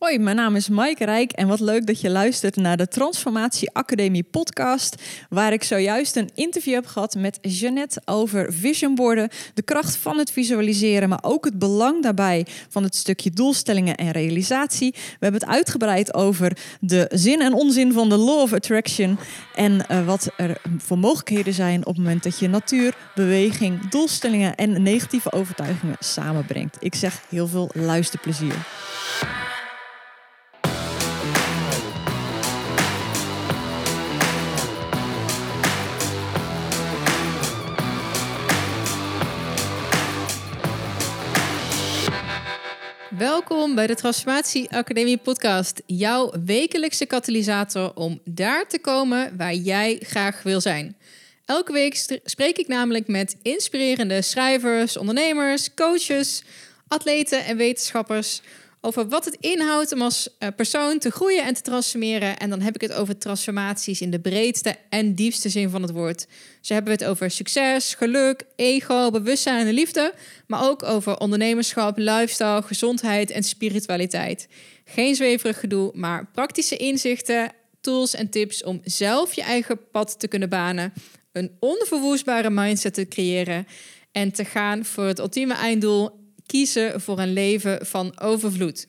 Hoi, mijn naam is Maaike Rijk en wat leuk dat je luistert naar de Transformatie Academie podcast, waar ik zojuist een interview heb gehad met Jeannette over visionborden, de kracht van het visualiseren, maar ook het belang daarbij van het stukje doelstellingen en realisatie. We hebben het uitgebreid over de zin en onzin van de Law of Attraction en uh, wat er voor mogelijkheden zijn op het moment dat je natuur, beweging, doelstellingen en negatieve overtuigingen samenbrengt. Ik zeg heel veel luisterplezier. Welkom bij de Transformatie Academie podcast. Jouw wekelijkse katalysator om daar te komen waar jij graag wil zijn. Elke week spreek ik namelijk met inspirerende schrijvers, ondernemers, coaches, atleten en wetenschappers over wat het inhoudt om als eh, persoon te groeien en te transformeren. En dan heb ik het over transformaties in de breedste en diepste zin van het woord. Zo hebben het over succes, geluk, ego, bewustzijn en liefde. Maar ook over ondernemerschap, lifestyle, gezondheid en spiritualiteit. Geen zweverig gedoe, maar praktische inzichten, tools en tips om zelf je eigen pad te kunnen banen. Een onverwoestbare mindset te creëren en te gaan voor het ultieme einddoel kiezen voor een leven van overvloed.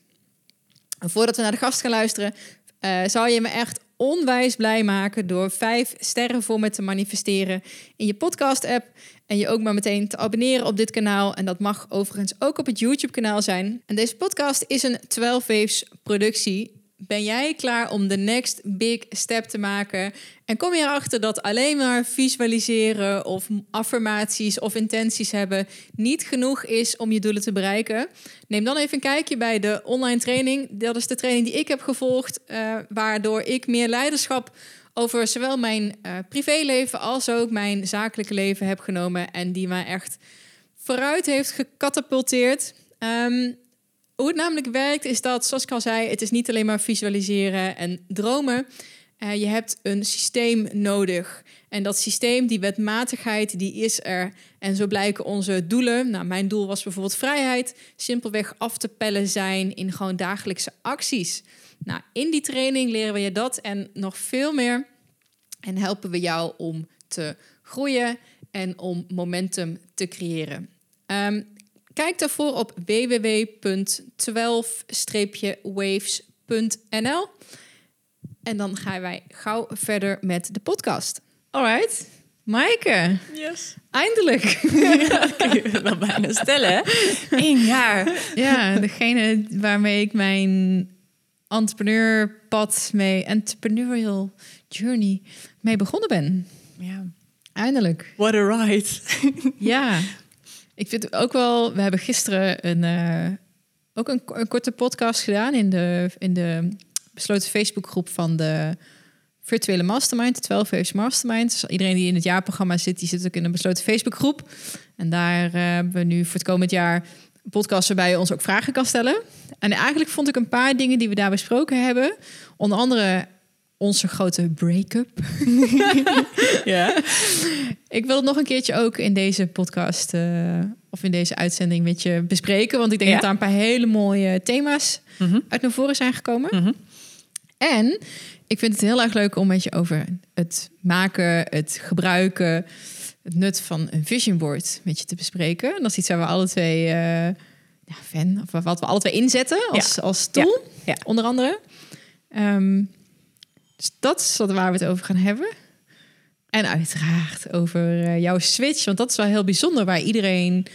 Voordat we naar de gast gaan luisteren, uh, zou je me echt onwijs blij maken door vijf sterren voor me te manifesteren in je podcast-app. En je ook maar meteen te abonneren op dit kanaal. En dat mag overigens ook op het YouTube-kanaal zijn. En deze podcast is een 12 Waves productie. Ben jij klaar om de next big step te maken? En kom je erachter dat alleen maar visualiseren of affirmaties of intenties hebben niet genoeg is om je doelen te bereiken? Neem dan even een kijkje bij de online training. Dat is de training die ik heb gevolgd, uh, waardoor ik meer leiderschap over zowel mijn uh, privéleven als ook mijn zakelijke leven heb genomen en die mij echt vooruit heeft gecatapulteerd. Um, hoe het namelijk werkt is dat, zoals ik al zei, het is niet alleen maar visualiseren en dromen. Uh, je hebt een systeem nodig. En dat systeem, die wetmatigheid, die is er. En zo blijken onze doelen. Nou, mijn doel was bijvoorbeeld vrijheid. Simpelweg af te pellen zijn in gewoon dagelijkse acties. Nou, in die training leren we je dat en nog veel meer. En helpen we jou om te groeien en om momentum te creëren. Um, Kijk daarvoor op www.12-waves.nl. En dan gaan wij gauw verder met de podcast. Alright. Maaike. Yes. Eindelijk. Ja, kun je wel bijna stellen, Eén jaar. Ja, degene waarmee ik mijn entrepreneurpad mee, entrepreneurial journey mee begonnen ben. Ja. Eindelijk. What a ride. ja. Ik vind ook wel, we hebben gisteren een, uh, ook een, korte podcast gedaan in de, in de besloten Facebookgroep van de virtuele mastermind, de 12 Waves Mastermind. Dus iedereen die in het jaarprogramma zit, die zit ook in een besloten Facebookgroep. En daar uh, hebben we nu voor het komend jaar een podcast waarbij je ons ook vragen kan stellen. En eigenlijk vond ik een paar dingen die we daar besproken hebben. Onder andere onze grote break-up. ja. Ik wil het nog een keertje ook in deze podcast uh, of in deze uitzending met je bespreken. Want ik denk Ja. dat daar een paar hele mooie thema's Mhm. uit naar voren zijn gekomen. Mhm. En ik vind het heel erg leuk om met je over het maken, het gebruiken, het nut van een vision board met je te bespreken. En dat is iets waar we alle twee eh, ja, fan, of wat we alle twee inzetten als, als tool, Ja. onder andere. Ehm, dus dat is wat waar we het over gaan hebben. En uiteraard over eh, jouw switch, want dat is wel heel bijzonder, waar iedereen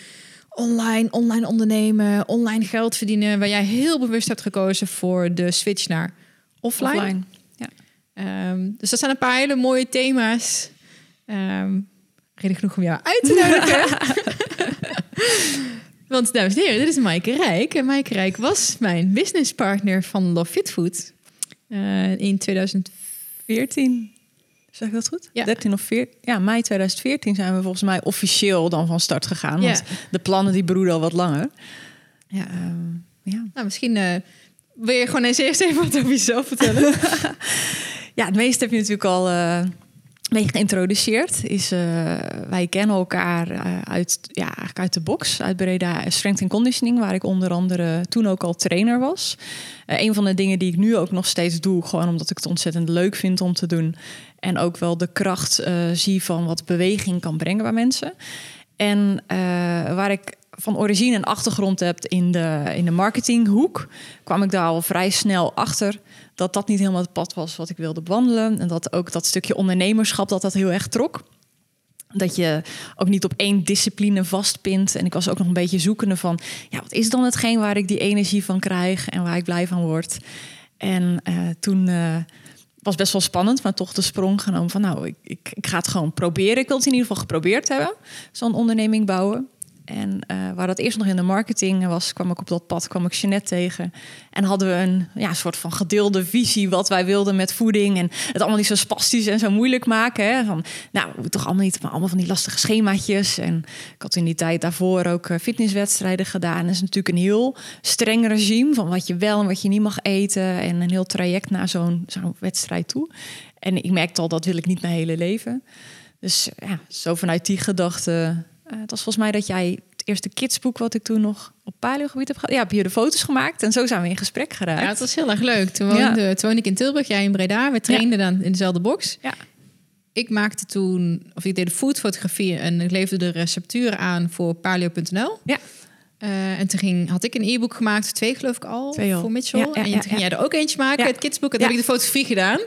online, online ondernemen, online geld verdienen, waar jij heel bewust hebt gekozen voor de switch naar offline. Offline. Ehm, dus dat zijn een paar hele mooie thema's. Ehm reden genoeg om jou uit te nodigen. Want dames en heren, dit is Maaike Rijk. En Maaike Rijk was mijn businesspartner van Love Fit Food eh, in 2014. Zeg ik dat goed? Ja. 13 of 14. Ja, mei 2014 zijn we volgens mij officieel dan van start gegaan. Want Ja. de plannen die broeden al wat langer. Ja. Ehm, ja. Nou, misschien eh, wil je gewoon eens eerst even wat over jezelf vertellen. ja, het meeste heb je natuurlijk al, eh, mee geïntroduceerd. Is, uh, wij kennen elkaar uh, uit, ja, eigenlijk uit de box, uit Breda Strength and Conditioning, waar ik onder andere toen ook al trainer was. Uh, een van de dingen die ik nu ook nog steeds doe, gewoon omdat ik het ontzettend leuk vind om te doen. En ook wel de kracht zie van wat beweging kan brengen bij mensen. En waar ik van origine een achtergrond heb in de, in de marketinghoek, kwam ik daar al vrij snel achter dat dat niet helemaal het pad was wat ik wilde wandelen. En dat ook dat stukje ondernemerschap, dat dat heel erg trok. Dat je ook niet op één discipline vastpint. En ik was ook nog een beetje zoekende van... ja, wat is dan hetgeen waar ik die energie van krijg... en waar ik blij van word. En uh, toen... Uh, was best wel spannend, maar toch de sprong genomen van nou, ik, ik, ik, ga het gewoon proberen. Ik wil het in ieder geval geprobeerd hebben, zo'n onderneming bouwen. En uh, waar dat eerst nog in de marketing was, kwam ik op dat pad, kwam ik Jeanette tegen. En hadden we een ja, soort van gedeelde visie wat wij wilden met voeding. En het allemaal niet zo spastisch en zo moeilijk maken. Hè? Van, nou, toch allemaal niet, maar allemaal van die lastige schemaatjes. En ik had in die tijd daarvoor ook eh, fitnesswedstrijden gedaan. Dat is natuurlijk een heel streng regime van wat je wel en wat je niet mag eten. En een heel traject naar zo'n zo'n wedstrijd toe. En ik merkte al, dat wil ik niet mijn hele leven. Dus ja, zo vanuit die gedachte uh, het was volgens mij dat jij het eerste kidsboek wat ik toen nog op paleogebied heb gehad. Ja, heb je de foto's gemaakt en zo zijn we in gesprek geraakt. Ja, het was heel erg leuk. Toen woonde, ja. toen woonde ik in Tilburg, jij in Breda. We trainden dan in dezelfde box. Ja. Ik maakte toen, of ik deed de foodfotografie en ik leverde de receptuur aan voor paleo.nl. Ja. Uh, en toen ging, had ik een e-book gemaakt, twee geloof ik al, twee voor Mitchell. Ja, ja, en toen ging jij er ook eentje maken, het kidsboek. En toen heb ik de fotografie gedaan.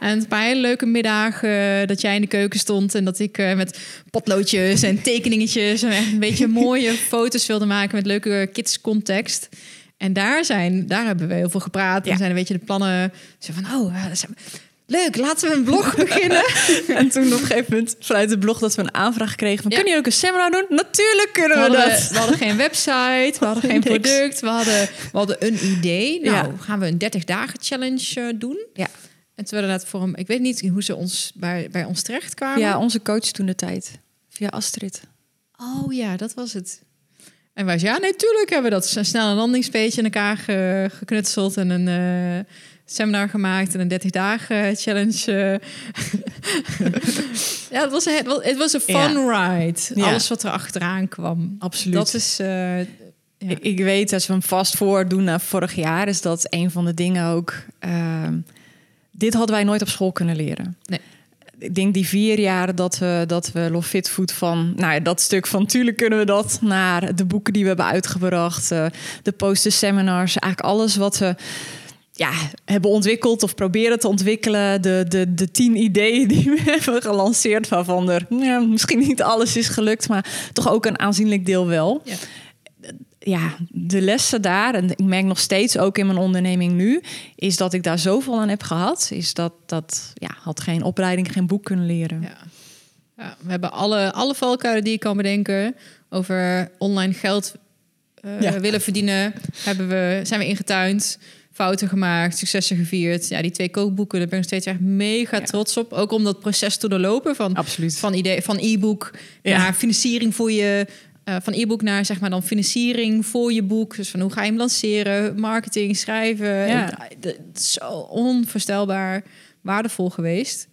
En een paar hele leuke middagen uh, dat jij in de keuken stond... en dat ik uh, met potloodjes en tekeningetjes... en een beetje mooie foto's wilde maken met leuke kidscontext. En daar, zijn, daar hebben we heel veel gepraat. En zijn een beetje de plannen... Zo van, oh, Leuk, laten we een blog beginnen. en toen op een gegeven moment vanuit de blog dat we een aanvraag kregen van... Ja. kunnen jullie ook een seminar doen? Natuurlijk kunnen we, we dat. We, hadden geen website, we hadden geen product, we hadden, we hadden een idee. Nou, ja. gaan we een 30 dagen challenge uh, doen? Ja. En toen werden dat voor hem... Ik weet niet hoe ze ons bij, bij ons terecht kwamen. Ja, onze coach toen de tijd. Via Astrid. Oh ja, dat was het. En wij ja, natuurlijk hebben we dat snel een landingspeetje in elkaar ge, geknutseld en een... Uh, seminar gemaakt en een 30 dagen challenge. ja, het was, een, het was een fun ride. Alles wat er achteraan kwam. Absoluut. Dat is. Uh, ik, ik, weet, als we hem vast voordoen naar vorig jaar, is dat een van de dingen ook. Uh, dit hadden wij nooit op school kunnen leren. Nee. Ik denk die vier jaar dat we, dat we Love Fit Food van, nou ja, dat stuk van tuurlijk kunnen we dat, naar de boeken die we hebben uitgebracht, uh, de poster seminars, eigenlijk alles wat we ja, hebben ontwikkeld of proberen te ontwikkelen. De, de, de tien ideeën die we hebben gelanceerd, waarvan er ja, misschien niet alles is gelukt, maar toch ook een aanzienlijk deel wel. Ja. ja, de lessen daar, en ik merk nog steeds ook in mijn onderneming nu, is dat ik daar zoveel aan heb gehad. Is dat dat ja, had geen opleiding, geen boek kunnen leren. Ja. Ja, we hebben alle, alle valkuilen die ik kan bedenken over online geld uh, willen verdienen, hebben we, zijn we ingetuind fouten gemaakt, successen gevierd. Ja, die twee kookboeken, daar ben ik steeds echt mega trots op. Ook om dat proces te doorlopen van, Absoluut. van, idee, van e-book ja. naar financiering voor je... Uh, van e-book naar zeg maar dan financiering voor je boek. Dus van hoe ga je hem lanceren, marketing, schrijven. Ja. Het is zo onvoorstelbaar waardevol geweest.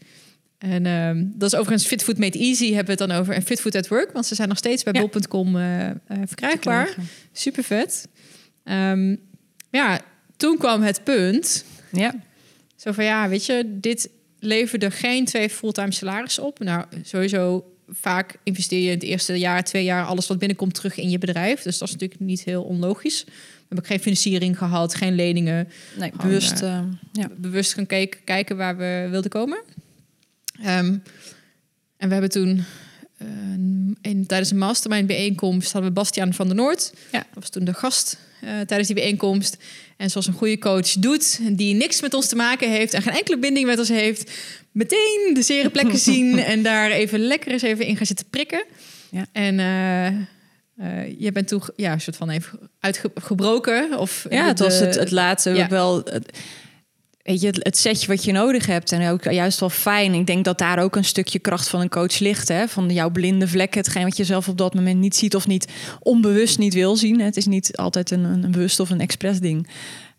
En um, dat is overigens Fit Food Made Easy hebben we het dan over. En Fit Food at Work, want ze zijn nog steeds bij ja. bol.com uh, uh, verkrijgbaar. Super vet. Um, ja, toen kwam het punt. Ja. Zo van ja, weet je, dit leverde geen twee fulltime salarissen op. Nou, sowieso vaak investeer je in het eerste jaar, twee jaar alles wat binnenkomt terug in je bedrijf. Dus dat is natuurlijk niet heel onlogisch. We hebben geen financiering gehad, geen leningen. Nee, bewust, uh, ja. bewust gaan kijken, kijken waar we wilden komen. Um, en we hebben toen uh, in, tijdens een mastermind bijeenkomst hadden we Bastiaan van der Noord. Ja. Dat was toen de gast uh, tijdens die bijeenkomst. En zoals een goede coach doet, die niks met ons te maken heeft en geen enkele binding met ons heeft, meteen de zere plekken zien en daar even lekker eens even in gaan zitten prikken. Ja. En uh, je bent toen ja, een soort van even uitgebroken. Of ja, het was het, het laatste ja. wel. Weet je, het setje wat je nodig hebt. En ook juist wel fijn. Ik denk dat daar ook een stukje kracht van een coach ligt. Hè? Van jouw blinde vlekken. Hetgeen wat je zelf op dat moment niet ziet of niet onbewust niet wil zien. Het is niet altijd een, een bewust of een expres ding.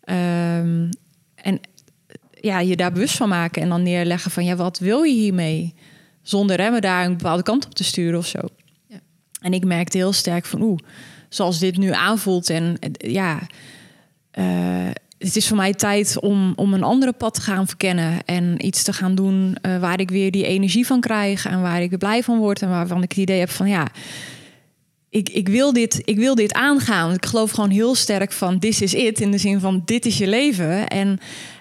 Um, en ja, je daar bewust van maken en dan neerleggen van ja, wat wil je hiermee? Zonder me daar een bepaalde kant op te sturen of zo. Ja. En ik merkte heel sterk van, oeh, zoals dit nu aanvoelt. En ja, eh, het is voor mij tijd om, om een andere pad te gaan verkennen. En iets te gaan doen eh, waar ik weer die energie van krijg. En waar ik blij van word. En waarvan ik het idee heb van, ja, ik, ik, wil dit, ik wil dit aangaan. Ik geloof gewoon heel sterk van, this is it. In de zin van, dit is je leven. En...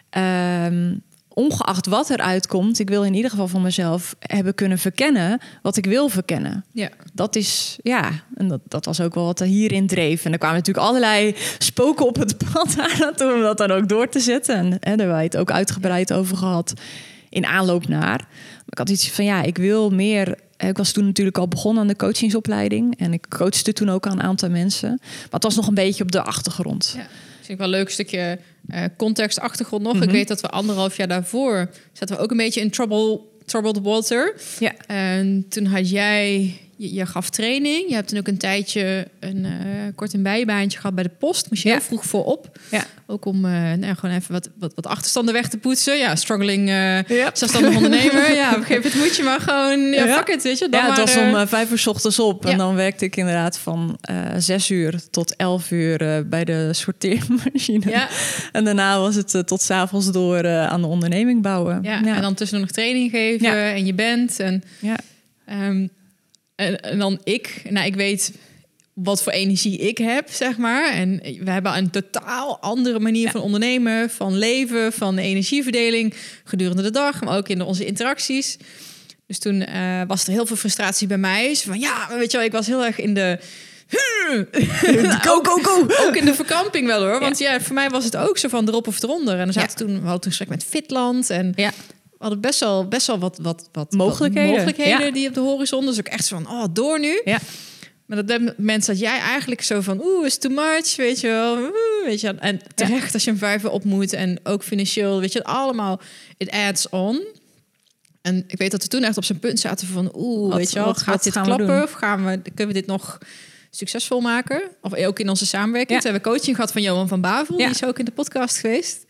ehm, ongeacht wat eruit komt, ik wil in ieder geval van mezelf hebben kunnen verkennen wat ik wil verkennen. Ja. Dat is, ja, en dat, dat was ook wel wat er hierin dreef. En er kwamen natuurlijk allerlei spoken op het pad aan om dat dan ook door te zetten. En hè, daar hebben wij het ook uitgebreid over gehad in aanloop naar. Maar ik had iets van, ja, ik wil meer... Ik was toen natuurlijk al begonnen aan de coachingsopleiding. En ik coachte toen ook aan een aantal mensen. Maar het was nog een beetje op de achtergrond. Ja. Vind ik wel een leuk stukje eh, context, achtergrond nog. Mhm. Ik weet dat we anderhalf jaar daarvoor zaten we ook een beetje in trouble, troubled water. Ja. En toen had jij, je, je gaf training. Je hebt toen ook een tijdje een eh, kort een bijbaantje gehad bij de post. Moest je Ja. heel vroeg voorop. Ja. Ook om eh, nou, gewoon even wat, wat, wat achterstanden weg te poetsen. Ja, struggling Ja. zelfstandig ondernemer. Ja, op een gegeven moment moet je maar gewoon... Ja, Ja. fuck it, weet je. Dan ja, het was om vijf uur 's ochtends op. En dan werkte ik inderdaad van zes uur tot elf uur bij de sorteermachine. ja, En daarna was het tot s'avonds door aan de onderneming bouwen. ja, en dan tussendoor nog training geven en je bent. En ja. Ehm, en, en dan ik, nou, ik weet wat voor energie ik heb, zeg maar. En we hebben een totaal andere manier Ja. van ondernemen, van leven, van energieverdeling gedurende de dag, maar ook in onze interacties. Dus toen eh, was er heel veel frustratie bij mij. Zo van ja, weet je wel, ik was heel erg in de. Go, go, go! Ook in de verkamping wel hoor. Want ja. voor mij was het ook zo van erop of eronder. En dan zaten toen, we hadden toen gesprek met Fitland. En hadden best wel, best wel wat, wat, wat Mogelijkheden, wat mogelijkheden ja. die op de horizon. Dus ook echt zo van, oh, door nu. Ja. Maar dat moment dat jij eigenlijk zo van, oeh, is too much, weet je wel. Oeh, weet je, wel. en terecht als je een vijver op moet en ook financieel, weet je, allemaal, it adds on. En ik weet dat we toen echt op zijn punt zaten van, oeh, Wat- weet je wel, wat- gaat wat dit klappen of gaan we, kunnen we dit nog succesvol maken? Of ook in onze samenwerking. Ja. Toen hebben we coaching gehad van Johan van Bavel, Ja. die is ook in de podcast geweest.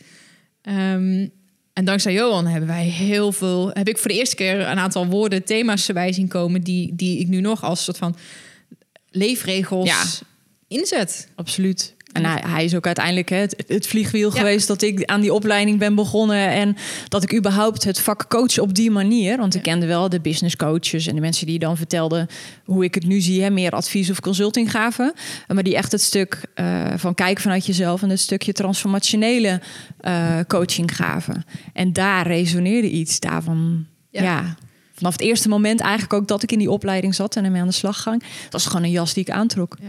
Ehm, en dankzij Johan hebben wij heel veel, heb ik voor de eerste keer een aantal woorden, thema's erbij zien komen die, die ik nu nog als soort van leefregels Ja. inzet. Absoluut. En hij, hij is ook uiteindelijk hè, het, het vliegwiel Ja. geweest dat ik aan die opleiding ben begonnen. En dat ik überhaupt het vak coach op die manier. Want ik kende wel de business coaches en de mensen die dan vertelden hoe ik het nu zie. Hè, meer advies of consulting gaven. Maar die echt het stuk eh, van kijken vanuit jezelf en het stukje transformationele eh, coaching gaven. En daar resoneerde iets daarvan. Ja. Ja. Vanaf het eerste moment eigenlijk ook dat ik in die opleiding zat en ermee aan de slag ging. Dat was gewoon een jas die ik aantrok. Ja,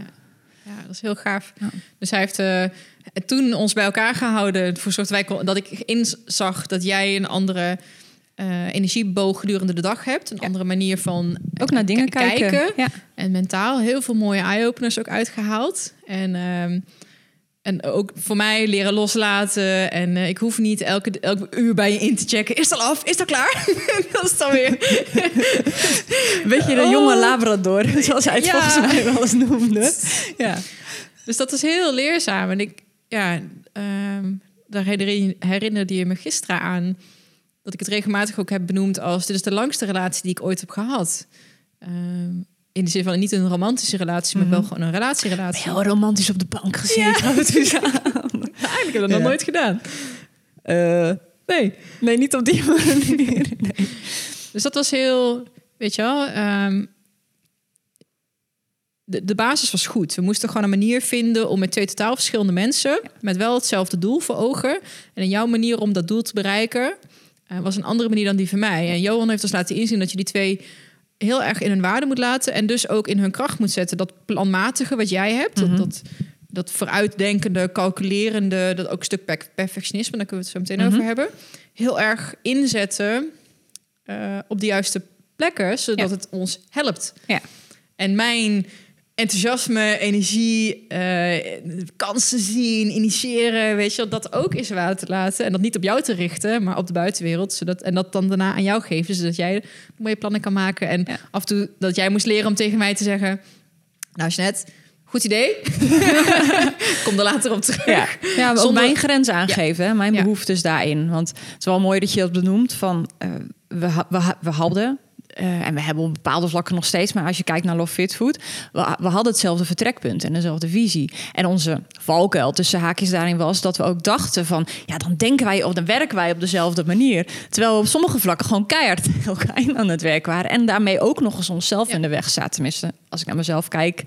ja dat is heel gaaf. Ja. Dus hij heeft eh, toen ons bij elkaar gehouden voor soort wij kon, dat ik inzag dat jij een andere eh, energieboog gedurende de dag hebt, een Ja. andere manier van Ook naar dingen kijken. Ja. en mentaal heel veel mooie eye-openers ook uitgehaald. En, ehm, en ook voor mij leren loslaten. En eh, ik hoef niet elke, elke uur bij je in te checken. Is het al af? Is al klaar? dat is dan weer... Weet je, de Oh. jonge Labrador, zoals hij het Ja. volgens mij wel eens noemde. Ja. Dus dat is heel leerzaam. En ik, ja, ehm, daar herinner- herinnerde je me gisteren aan dat ik het regelmatig ook heb benoemd als dit is de langste relatie die ik ooit heb gehad. Ehm, in de zin van niet een romantische relatie, maar wel gewoon een relatierelatie. Heel romantisch op de bank gezeten. Zo aan. Eigenlijk heb ik dat nog Ja. nooit gedaan. Eh, nee. nee, niet op die manier. Nee. Dus dat was heel, weet je wel, ehm, de, de basis was goed. We moesten gewoon een manier vinden om met twee totaal verschillende mensen, met wel hetzelfde doel voor ogen. En in jouw manier om dat doel te bereiken, eh, was een andere manier dan die van mij. En Johan heeft ons laten inzien dat je die twee heel erg in hun waarde moet laten en dus ook in hun kracht moet zetten. Dat planmatige wat jij hebt, Mhm. dat, dat, dat vooruitdenkende, calculerende, dat ook een stuk per- perfectionisme, daar kunnen we het zo meteen Mhm. over hebben, heel erg inzetten eh, op de juiste plekken, zodat Ja. het ons helpt. Ja. En mijn enthousiasme, energie, eh, kansen zien, initiëren, weet je, wel, dat ook is waar te laten. En dat niet op jou te richten, maar op de buitenwereld. Zodat, en dat dan daarna aan jou geven, zodat jij mooie plannen kan maken. En Ja. af en toe dat jij moest leren om tegen mij te zeggen... Nou, Jeanette, goed idee. Kom er later op terug. Ja, ja maar Zonder- mijn grens aangeven, hè, mijn Ja. behoeftes daarin. Want het is wel mooi dat je dat benoemt van... eh, we, we, we hadden eh, en we hebben op bepaalde vlakken nog steeds, maar als je kijkt naar Love Fit Food, we, we hadden hetzelfde vertrekpunt en dezelfde visie. En onze valkuil tussen haakjes daarin was dat we ook dachten van, ja, dan denken wij of dan werken wij op dezelfde manier. Terwijl we op sommige vlakken gewoon keihard elkaar aan het werk waren en daarmee ook nog eens onszelf in de weg zaten. Tenminste, als ik naar mezelf kijk,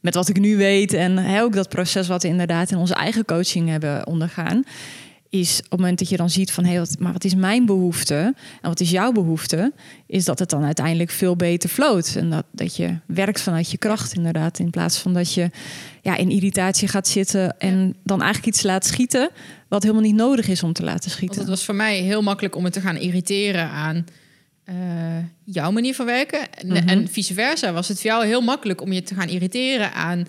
met wat ik nu weet en hè, ook dat proces wat we inderdaad in onze eigen coaching hebben ondergaan is op het moment dat je dan ziet van hé, hey, wat, maar wat is mijn behoefte en wat is jouw behoefte, is dat het dan uiteindelijk veel beter floot. En dat, dat je werkt vanuit je kracht, inderdaad, in plaats van dat je ja, in irritatie gaat zitten en dan eigenlijk iets laat schieten wat helemaal niet nodig is om te laten schieten. Want het was voor mij heel makkelijk om me te gaan irriteren aan uh, jouw manier van werken. En, Mhm. en vice versa was het voor jou heel makkelijk om je te gaan irriteren aan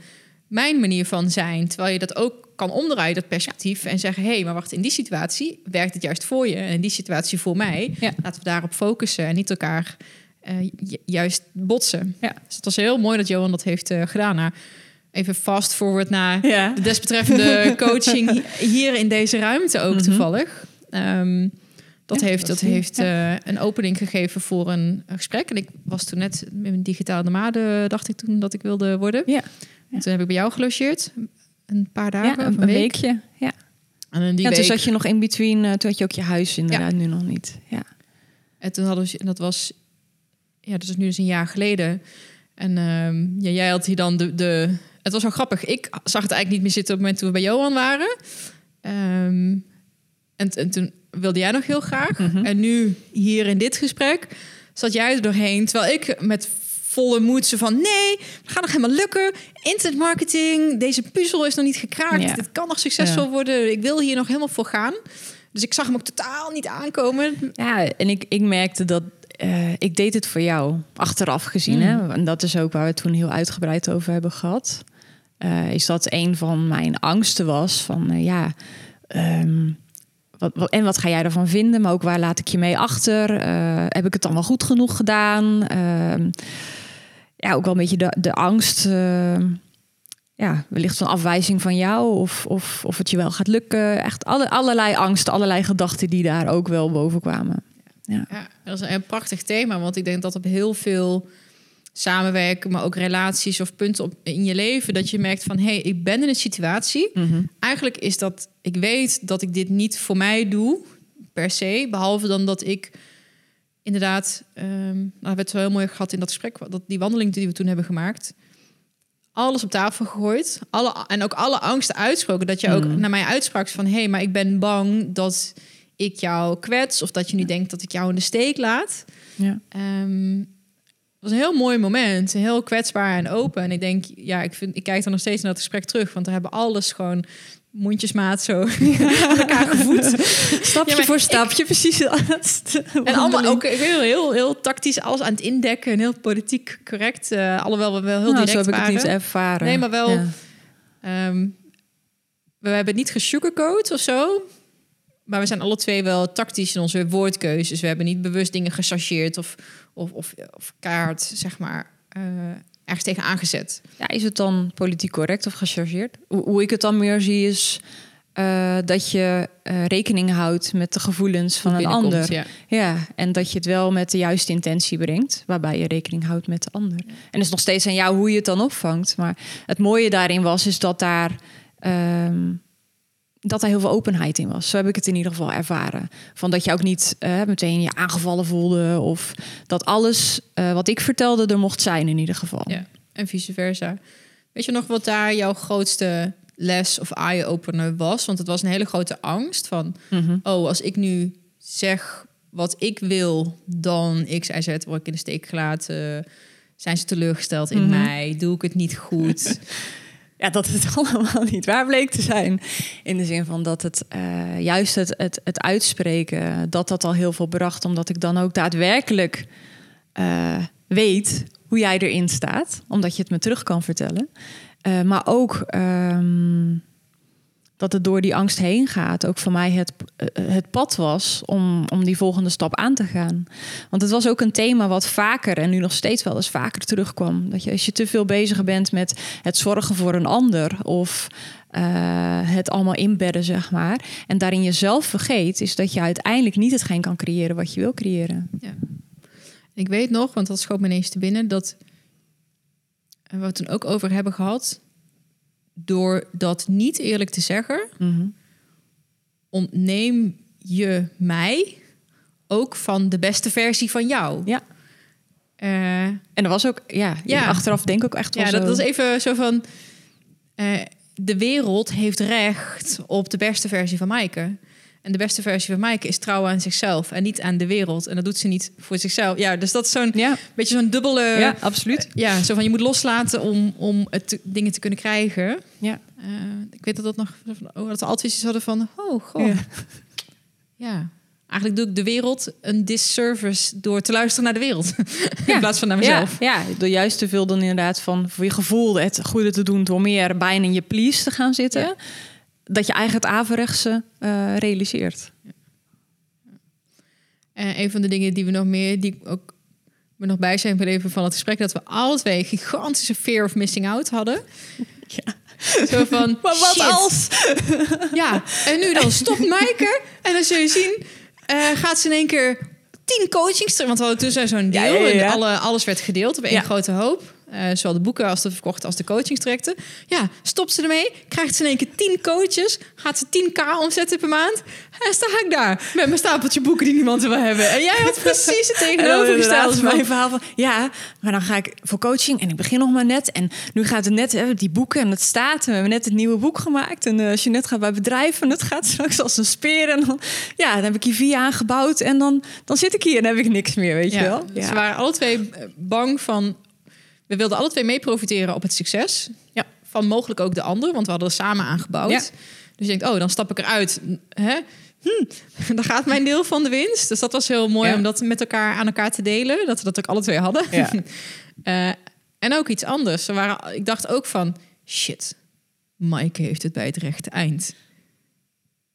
mijn manier van zijn. Terwijl je dat ook kan omdraaien, dat perspectief. En zeggen, hé, hey, maar wacht, in die situatie werkt het juist voor je. En in die situatie voor mij. Ja. Laten we daarop focussen en niet elkaar uh, ju- juist botsen. Ja. Dus het was heel mooi dat Johan dat heeft uh, gedaan. Nou, even fast forward naar Ja. de desbetreffende coaching hi- hier in deze ruimte ook Mhm. toevallig. Ehm, dat Ja, heeft, dat heeft eh, een opening gegeven voor een gesprek. En ik was toen net met een digitale nomade, dacht ik toen dat ik wilde worden. Ja. En toen heb ik bij jou gelogeerd. Een paar dagen, Ja, of een, een week. weekje. Ja. En in die ja, week, toen zat je nog in between, uh, toen had je ook je huis inderdaad, nu nog niet. Ja. En toen hadden we, en dat was, ja, dat is nu dus een jaar geleden. En ehm, ja, jij had hier dan de, de, het was wel grappig. Ik zag het eigenlijk niet meer zitten op het moment toen we bij Johan waren. Ehm, en, en toen wilde jij nog heel graag. Mhm. En nu hier in dit gesprek zat jij er doorheen. Terwijl ik met volle moed zo van... nee, het gaat nog helemaal lukken. Internetmarketing, deze puzzel is nog niet gekraakt. Ja. Dit kan nog succesvol Ja. worden. Ik wil hier nog helemaal voor gaan. Dus ik zag hem ook totaal niet aankomen. Ja, en ik, ik merkte dat eh, ik deed het voor jou, achteraf gezien. Mm. Hè? En dat is ook waar we het toen heel uitgebreid over hebben gehad. Eh, is dat een van mijn angsten was van eh, ja. ehm, wat, wat, en wat ga jij ervan vinden? Maar ook waar laat ik je mee achter? Heb ik het dan wel goed genoeg gedaan? Ja, ook wel een beetje de, de angst. ehm, ja, wellicht van afwijzing van jou of, of, of het je wel gaat lukken. Echt alle, allerlei angsten, allerlei gedachten die daar ook wel boven kwamen. Ja. Ja, dat is een prachtig thema, want ik denk dat op heel veel samenwerken, maar ook relaties of punten op, in je leven, dat je merkt van, hé, hey, ik ben in een situatie. Mhm. Eigenlijk is dat, ik weet dat ik dit niet voor mij doe, per se, behalve dan dat ik inderdaad, ehm nou, we hebben het wel heel mooi gehad in dat gesprek, dat die wandeling die we toen hebben gemaakt, alles op tafel gegooid, alle, en ook alle angsten uitsproken, dat je ook Mhm. naar mij uitsprak van, hé, hey, maar ik ben bang dat ik jou kwets of dat je nu denkt dat ik jou in de steek laat. Ja. Ehm, het was een heel mooi moment, heel kwetsbaar en open. En ik denk, ja, ik, vind, ik kijk dan nog steeds naar dat gesprek terug, want we hebben alles gewoon mondjesmaat zo elkaar gevoed. Stapje Ja, voor ik- stapje, precies. En allemaal ook heel, heel, heel tactisch alles aan het indekken en heel politiek correct. eh alhoewel we wel heel nou, direct zo heb ik het niet ervaren. Nee, maar wel- Ja. Ehm, we hebben het niet gesugarcoat of zo. Maar we zijn alle twee wel tactisch in onze woordkeuzes. We hebben niet bewust dingen gechargeerd of, of, of, of kaart, zeg maar, eh, ergens tegen aangezet. Ja, is het dan politiek correct of gechargeerd? Hoe, hoe ik het dan meer zie is eh, dat je eh, rekening houdt met de gevoelens van een ander. Ja. Ja, en dat je het wel met de juiste intentie brengt, waarbij je rekening houdt met de ander. En het is nog steeds aan jou hoe je het dan opvangt. Maar het mooie daarin was, is dat daar, ehm, dat daar heel veel openheid in was. Zo heb ik het in ieder geval ervaren. Van dat je ook niet eh, meteen je aangevallen voelde. Of dat alles eh, wat ik vertelde er mocht zijn in ieder geval. Ja. En vice versa. Weet je nog wat daar jouw grootste les of eye-opener was? Want het was een hele grote angst van... Mhm. oh, als ik nu zeg wat ik wil, dan X, Y, Z word ik in de steek gelaten. Zijn ze teleurgesteld in Mhm. mij? Doe ik het niet goed? Ja, dat het allemaal niet waar bleek te zijn. In de zin van dat het eh, juist het, het, het uitspreken, dat dat al heel veel bracht. Omdat ik dan ook daadwerkelijk eh, weet hoe jij erin staat. Omdat je het me terug kan vertellen. Eh, maar ook ehm, dat het door die angst heen gaat. Ook voor mij het, eh, het pad was om, om die volgende stap aan te gaan. Want het was ook een thema wat vaker en nu nog steeds wel eens vaker terugkwam. Dat je als je te veel bezig bent met het zorgen voor een ander of eh, het allemaal inbedden, zeg maar. En daarin jezelf vergeet, is dat je uiteindelijk niet hetgeen kan creëren wat je wil creëren. Ik Ik weet nog, want dat schoot me ineens te binnen, dat we het toen ook over hebben gehad. Door dat niet eerlijk te zeggen, Mhm. ontneem je mij ook van de beste versie van jou. Ja. Eh, En dat was ook, ja, Ja. achteraf denk ik ook echt wel ja, dat was even zo van. eh, de wereld heeft recht op de beste versie van Maaike. En de beste versie van Maaike is trouw aan zichzelf en niet aan de wereld. En dat doet ze niet voor zichzelf. Ja, dus dat is zo'n Ja, beetje zo'n dubbele. ja, absoluut. Ja, zo van je moet loslaten om, om het te- dingen te kunnen krijgen. Ja. Eh, ik weet dat dat nog. Oh, dat we altijd hadden van. Oh, goh. Ja. Ja. Eigenlijk doe ik de wereld een disservice door te luisteren naar de wereld. Ja. In plaats van naar mezelf. Ja, ja, door juist te veel dan inderdaad van voor je gevoel het goede te doen, door meer bijna in je please te gaan zitten. Dat je eigenlijk het averechtse eh, realiseert. En een van de dingen die we nog meer, die ook me nog bij zijn beleven van het gesprek, dat we alle twee gigantische fear of missing out hadden. Ja. Zo van, Maar wat shit. als? Ja, en nu dan stopt Maaike. En dan zul je zien, eh, gaat ze in één keer tien coachings... Want we hadden toen zo'n deel Ja, ja, ja. en alle, alles werd gedeeld op één grote hoop. Eh, zowel de boeken als de verkochte als de coachingstrajecten. Ja, stopt ze ermee, krijgt ze in één keer tien coaches... gaat ze 10k omzetten per maand... en sta ik daar met mijn stapeltje boeken die niemand wil hebben. En jij had precies het tegenovergestelde. inderdaad mijn verhaal van ja, maar dan ga ik voor coaching en ik begin nog maar net en nu gaat het net hè, die boeken en het staat en we hebben net het nieuwe boek gemaakt en eh Jeanette gaat bij bedrijven en het gaat straks als een speer en dan ja, dan heb ik hier vier aangebouwd en dan dan zit ik hier en heb ik niks meer, weet je wel? Dus we waren alle twee bang van... We wilden alle twee mee profiteren op het succes. Ja. Van mogelijk ook de ander, want we hadden er samen aangebouwd. Ja. Dus je denkt, oh, dan stap ik eruit. Hè? Hm, dan gaat mijn deel van de winst. Dus dat was heel mooi Ja. om dat met elkaar aan elkaar te delen. Dat we dat ook alle twee hadden. Ja. Eh, en ook iets anders. We waren, ik dacht ook van, shit, Maaike heeft het bij het rechte eind.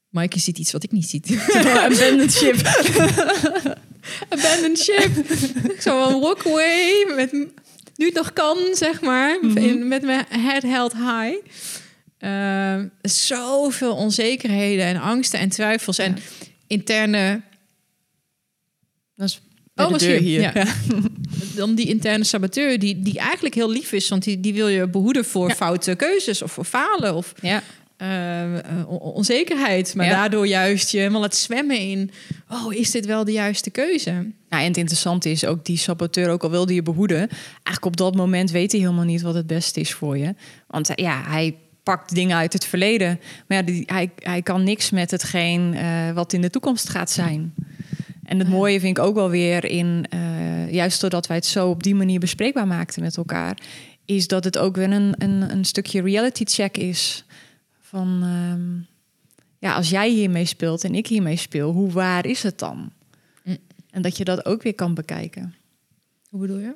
Maaike ziet iets wat ik niet zie. Abandoned ship. abandoned ship. Zo een walk away met nu het nog kan, zeg maar, Mhm. in, met mijn head held high. Ehm, zoveel onzekerheden en angsten en twijfels en interne. Dat is Oh, de was deur hier. hier. Ja. Ja. Dan die interne saboteur, die, die eigenlijk heel lief is, want die, die wil je behoeden voor Ja. foute keuzes of voor falen of Ja. Eh, eh, on- onzekerheid. Maar Ja. daardoor juist je helemaal het zwemmen in, oh, is dit wel de juiste keuze? Nou, en het interessante is ook die saboteur, ook al wilde je behoeden, eigenlijk op dat moment weet hij helemaal niet wat het beste is voor je. Want eh, ja, hij pakt dingen uit het verleden, maar ja, die, hij, hij kan niks met hetgeen wat in de toekomst gaat zijn. En het mooie vind ik ook wel weer in, juist doordat wij het zo op die manier bespreekbaar maakten met elkaar, is dat het ook weer een, een, een stukje reality check is. Van ehm, ja, als jij hiermee speelt en ik hiermee speel, hoe waar is het dan? Mm. En dat je dat ook weer kan bekijken. Hoe bedoel je?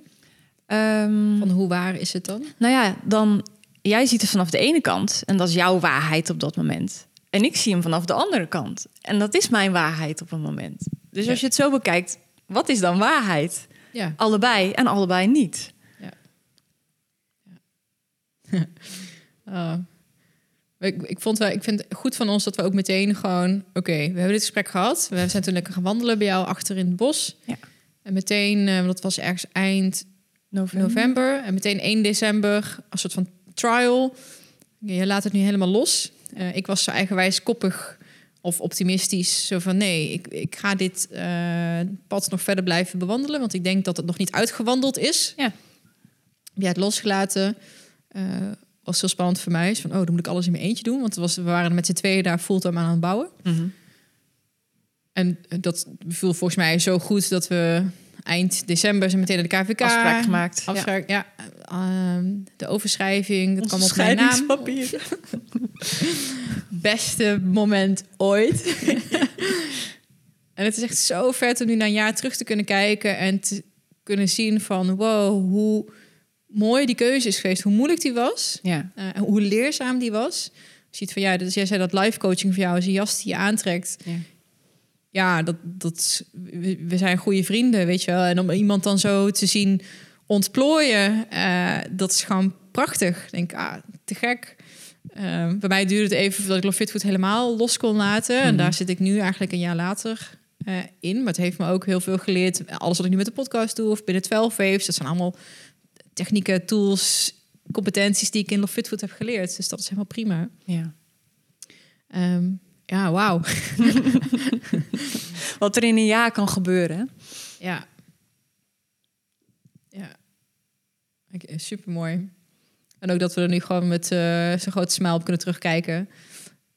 Ehm, Van hoe waar is het dan? nou ja, dan jij ziet het vanaf de ene kant en dat is jouw waarheid op dat moment. En ik zie hem vanaf de andere kant. En dat is mijn waarheid op een moment. Dus Ja. als je het zo bekijkt, wat is dan waarheid? Ja. Allebei en allebei niet. Uh, ik, ik, vond wel, ik vind het goed van ons dat we ook meteen gewoon... Oké, we hebben dit gesprek gehad. We zijn toen lekker gaan wandelen bij jou achter in het bos. Ja. En meteen, eh, dat was ergens eind November. november. En meteen 1 december, als soort van trial. Je laat het nu helemaal los. Eh, ik was zo eigenwijs koppig of optimistisch. Zo van, nee, ik, ik ga dit eh, pad nog verder blijven bewandelen. Want ik denk dat het nog niet uitgewandeld is. Ja. Je het losgelaten. Eh was heel spannend voor mij. Is van, oh, dan moet ik alles in mijn eentje doen. Want het was, we waren met z'n tweeën daar fulltime aan het bouwen. Mhm. En dat viel volgens mij zo goed dat we eind december zijn meteen naar de KVK. Afspraak gemaakt. Afspraak, ja. Ehm, de overschrijving, dat kwam op mijn naam. Beste moment ooit. en het is echt zo vet om nu na een jaar terug te kunnen kijken en te kunnen zien van wow, hoe mooi die keuze is geweest, hoe moeilijk die was, Ja. eh, en hoe leerzaam die was. Je ziet van ja, dus jij zei dat live coaching voor jou is een jas die je aantrekt. Ja. Ja, dat, dat, we zijn goede vrienden, weet je wel. En om iemand dan zo te zien ontplooien, eh, dat is gewoon prachtig. Ik denk, ah, te gek. Eh, bij mij duurde het even voordat ik Love Fitfood helemaal los kon laten. En Mhm. daar zit ik nu eigenlijk een jaar later. eh, in. Maar het heeft me ook heel veel geleerd. Alles wat ik nu met de podcast doe of binnen 12 Waves. Dat zijn allemaal technieken, tools, competenties die ik in Love Fit Food heb geleerd. Dus dat is helemaal prima. Ja. Ehm, ja, wauw. Wat er in een jaar kan gebeuren. Ja. Ja. Super mooi. En ook dat we er nu gewoon met uh, zo'n grote smile op kunnen terugkijken.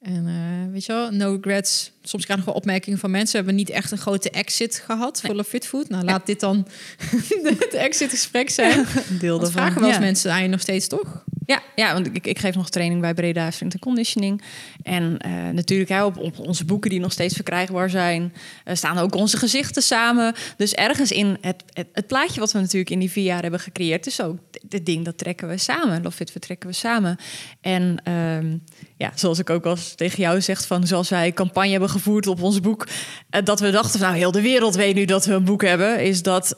En uh, weet je wel, no regrets. Soms krijg ik nog wel opmerkingen van mensen. We hebben niet echt een grote exit gehad voor Fit Food. Nou, laat dit dan het exit gesprek zijn. Deel Want vragen wel eens ja. mensen aan je nog steeds, toch? Ja, ja want ik, ik geef nog training bij Breda Strength Conditioning. En uh, natuurlijk hè, op, onze boeken die nog steeds verkrijgbaar zijn... Uh, staan ook onze gezichten samen. Dus ergens in het, het, plaatje wat we natuurlijk in die vier jaar hebben gecreëerd... is ook dit ding, dat trekken we samen. Love Fit vertrekken we samen. En uh, ja, zoals ik ook al tegen jou zeg... van zoals wij campagne hebben gevoerd op ons boek... Uh, dat we dachten, van, nou, heel de wereld weet nu dat we een boek hebben... is dat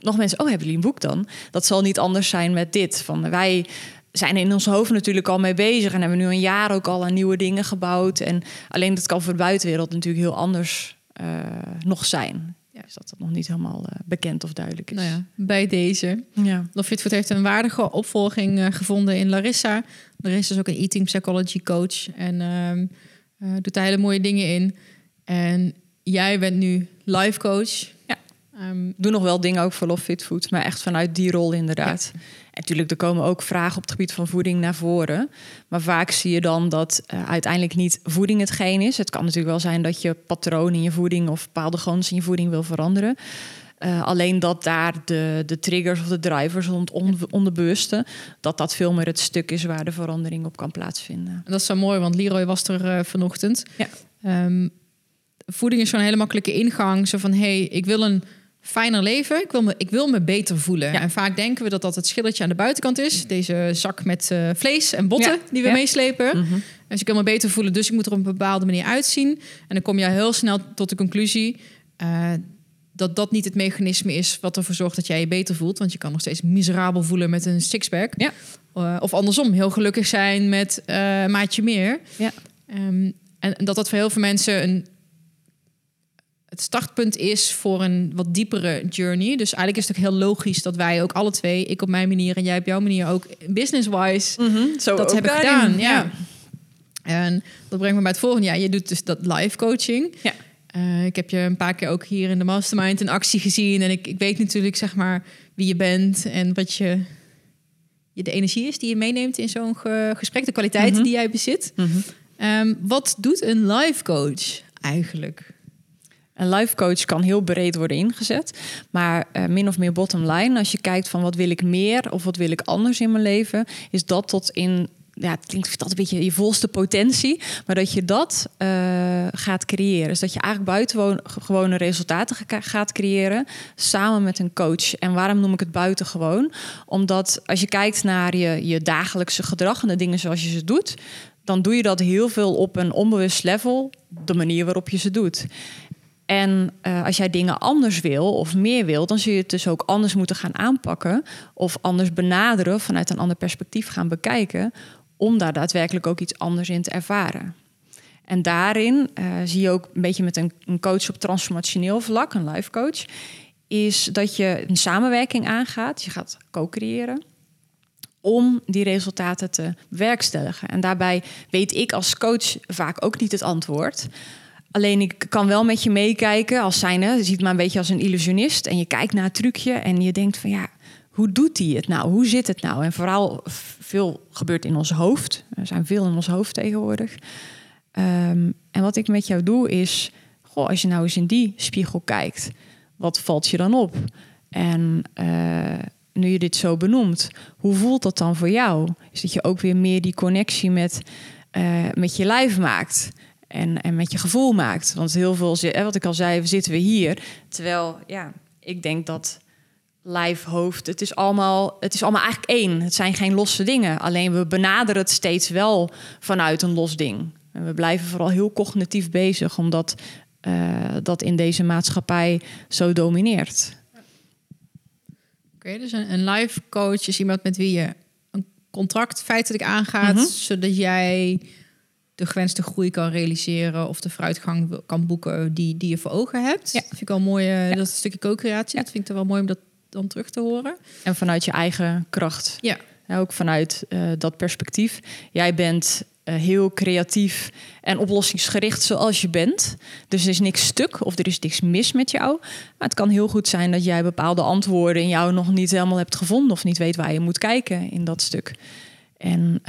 nog mensen, oh, hebben jullie een boek dan? Dat zal niet anders zijn met dit. Van wij zijn in ons hoofd natuurlijk al mee bezig en hebben nu een jaar ook al aan nieuwe dingen gebouwd. En alleen dat kan voor de buitenwereld natuurlijk heel anders uh, nog zijn. Ja. Is dat nog niet helemaal uh, bekend of duidelijk is. Nou ja, bij deze. Ja. Heeft een waardige opvolging uh, gevonden in Larissa. Larissa is ook een eating psychology coach en ehm, doet daar hele mooie dingen in. En jij bent nu life coach. Um, doe nog wel dingen ook voor Love Fit Food, maar echt vanuit die rol inderdaad. En natuurlijk, er komen ook vragen op het gebied van voeding naar voren. Maar vaak zie je dan dat uh, uiteindelijk niet voeding hetgeen is. Het kan natuurlijk wel zijn dat je patroon in je voeding of bepaalde gewoontes in je voeding wil veranderen. Uh, alleen dat daar de, de triggers of de drivers, het on, onderbewuste, dat dat veel meer het stuk is waar de verandering op kan plaatsvinden. Dat is zo mooi, want Leroy was er uh, vanochtend. Ja. Um, voeding is zo'n hele makkelijke ingang. Zo van, hé, hey, ik wil een fijner leven. Ik wil me, ik wil me beter voelen. En vaak denken we dat dat het schilletje aan de buitenkant is. Deze zak met uh, vlees en botten die we meeslepen. Mm Dus ik wil me beter voelen, dus ik moet er op een bepaalde manier uitzien. En dan kom je heel snel tot de conclusie... Uh, dat dat niet het mechanisme is wat ervoor zorgt dat jij je beter voelt. Want je kan nog steeds miserabel voelen met een sixpack. Ja. Uh, of andersom, heel gelukkig zijn met maatje meer. Ja. Um, en dat dat voor heel veel mensen een het startpunt is voor een wat diepere journey. Dus eigenlijk is het ook heel logisch dat wij ook alle twee, ik op mijn manier en jij op jouw manier ook business-wise, mm -hmm, dat hebben gedaan. Ja. En dat brengt me bij het volgende. Ja, je doet dus dat live coaching. Ja. Uh, ik heb je een paar keer ook hier in de mastermind in actie gezien. En ik, ik weet natuurlijk zeg maar wie je bent en wat je, je de energie is die je meeneemt in zo'n ge gesprek, de kwaliteiten mm -hmm. die jij bezit. Mm -hmm. um, wat doet een live coach eigenlijk? Een life coach kan heel breed worden ingezet. Maar uh, min of meer bottom line, als je kijkt van wat wil ik meer of wat wil ik anders in mijn leven, is dat tot in ja, het klinkt dat een beetje je volste potentie, maar dat je dat uh, gaat creëren. Dus dat je eigenlijk buitengewone resultaten gaat creëren samen met een coach. En waarom noem ik het buitengewoon? Omdat als je kijkt naar je, je dagelijkse gedrag en de dingen zoals je ze doet, dan doe je dat heel veel op een onbewust level, de manier waarop je ze doet. En uh, als jij dingen anders wil of meer wil, dan zul je het dus ook anders moeten gaan aanpakken of anders benaderen, vanuit een ander perspectief gaan bekijken, om daar daadwerkelijk ook iets anders in te ervaren. En daarin uh, zie je ook een beetje met een, een coach op transformationeel vlak, een life coach, is dat je een samenwerking aangaat. Je gaat co-creëren om die resultaten te werkstelligen. En daarbij weet ik als coach vaak ook niet het antwoord. Alleen ik kan wel met je meekijken als zijnde. Je ziet me een beetje als een illusionist. En je kijkt naar het trucje en je denkt van ja, hoe doet hij het nou? Hoe zit het nou? En vooral veel gebeurt in ons hoofd. Er zijn veel in ons hoofd tegenwoordig. Um, en wat ik met jou doe is, goh, als je nou eens in die spiegel kijkt, wat valt je dan op? En uh, nu je dit zo benoemt, hoe voelt dat dan voor jou? Is dat je ook weer meer die connectie met, uh, met je lijf maakt? En, en met je gevoel maakt. Want heel veel, wat ik al zei, zitten we hier. Terwijl, ja, ik denk dat lijf, hoofd, het is allemaal, het is allemaal eigenlijk één. Het zijn geen losse dingen. Alleen we benaderen het steeds wel vanuit een los ding. En we blijven vooral heel cognitief bezig, omdat uh, dat in deze maatschappij zo domineert. Oké, dus een, een life coach is iemand met wie je een contract feitelijk aangaat, mm -hmm. zodat jij de gewenste groei kan realiseren of de vooruitgang kan boeken die, die je voor ogen hebt. Ja. Dat vind ik wel mooi. eh, Dat is een stukje co-creatie. Dat vind ik er wel mooi om dat dan terug te horen. En vanuit je eigen kracht. Ja. Ja, ook vanuit eh, dat perspectief. Jij bent eh, heel creatief en oplossingsgericht zoals je bent. Dus er is niks stuk of er is niks mis met jou. Maar het kan heel goed zijn dat jij bepaalde antwoorden in jou nog niet helemaal hebt gevonden of niet weet waar je moet kijken in dat stuk. En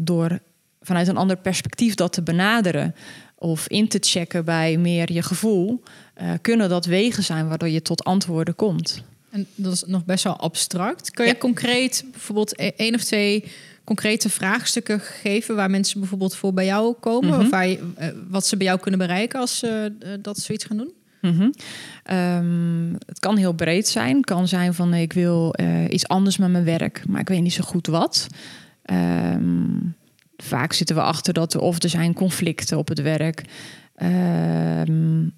door vanuit een ander perspectief dat te benaderen of in te checken bij meer je gevoel, eh, kunnen dat wegen zijn waardoor je tot antwoorden komt. En dat is nog best wel abstract. Kan je Ja. concreet bijvoorbeeld e- één of twee concrete vraagstukken geven waar mensen bijvoorbeeld voor bij jou komen? Mhm. Of waar je, eh, wat ze bij jou kunnen bereiken als ze eh, dat zoiets gaan doen? Mhm. Ehm, het kan heel breed zijn. Het kan zijn van ik wil iets anders met mijn werk, maar ik weet niet zo goed wat. Ehm, vaak zitten we achter dat of er zijn conflicten op het werk. Ehm,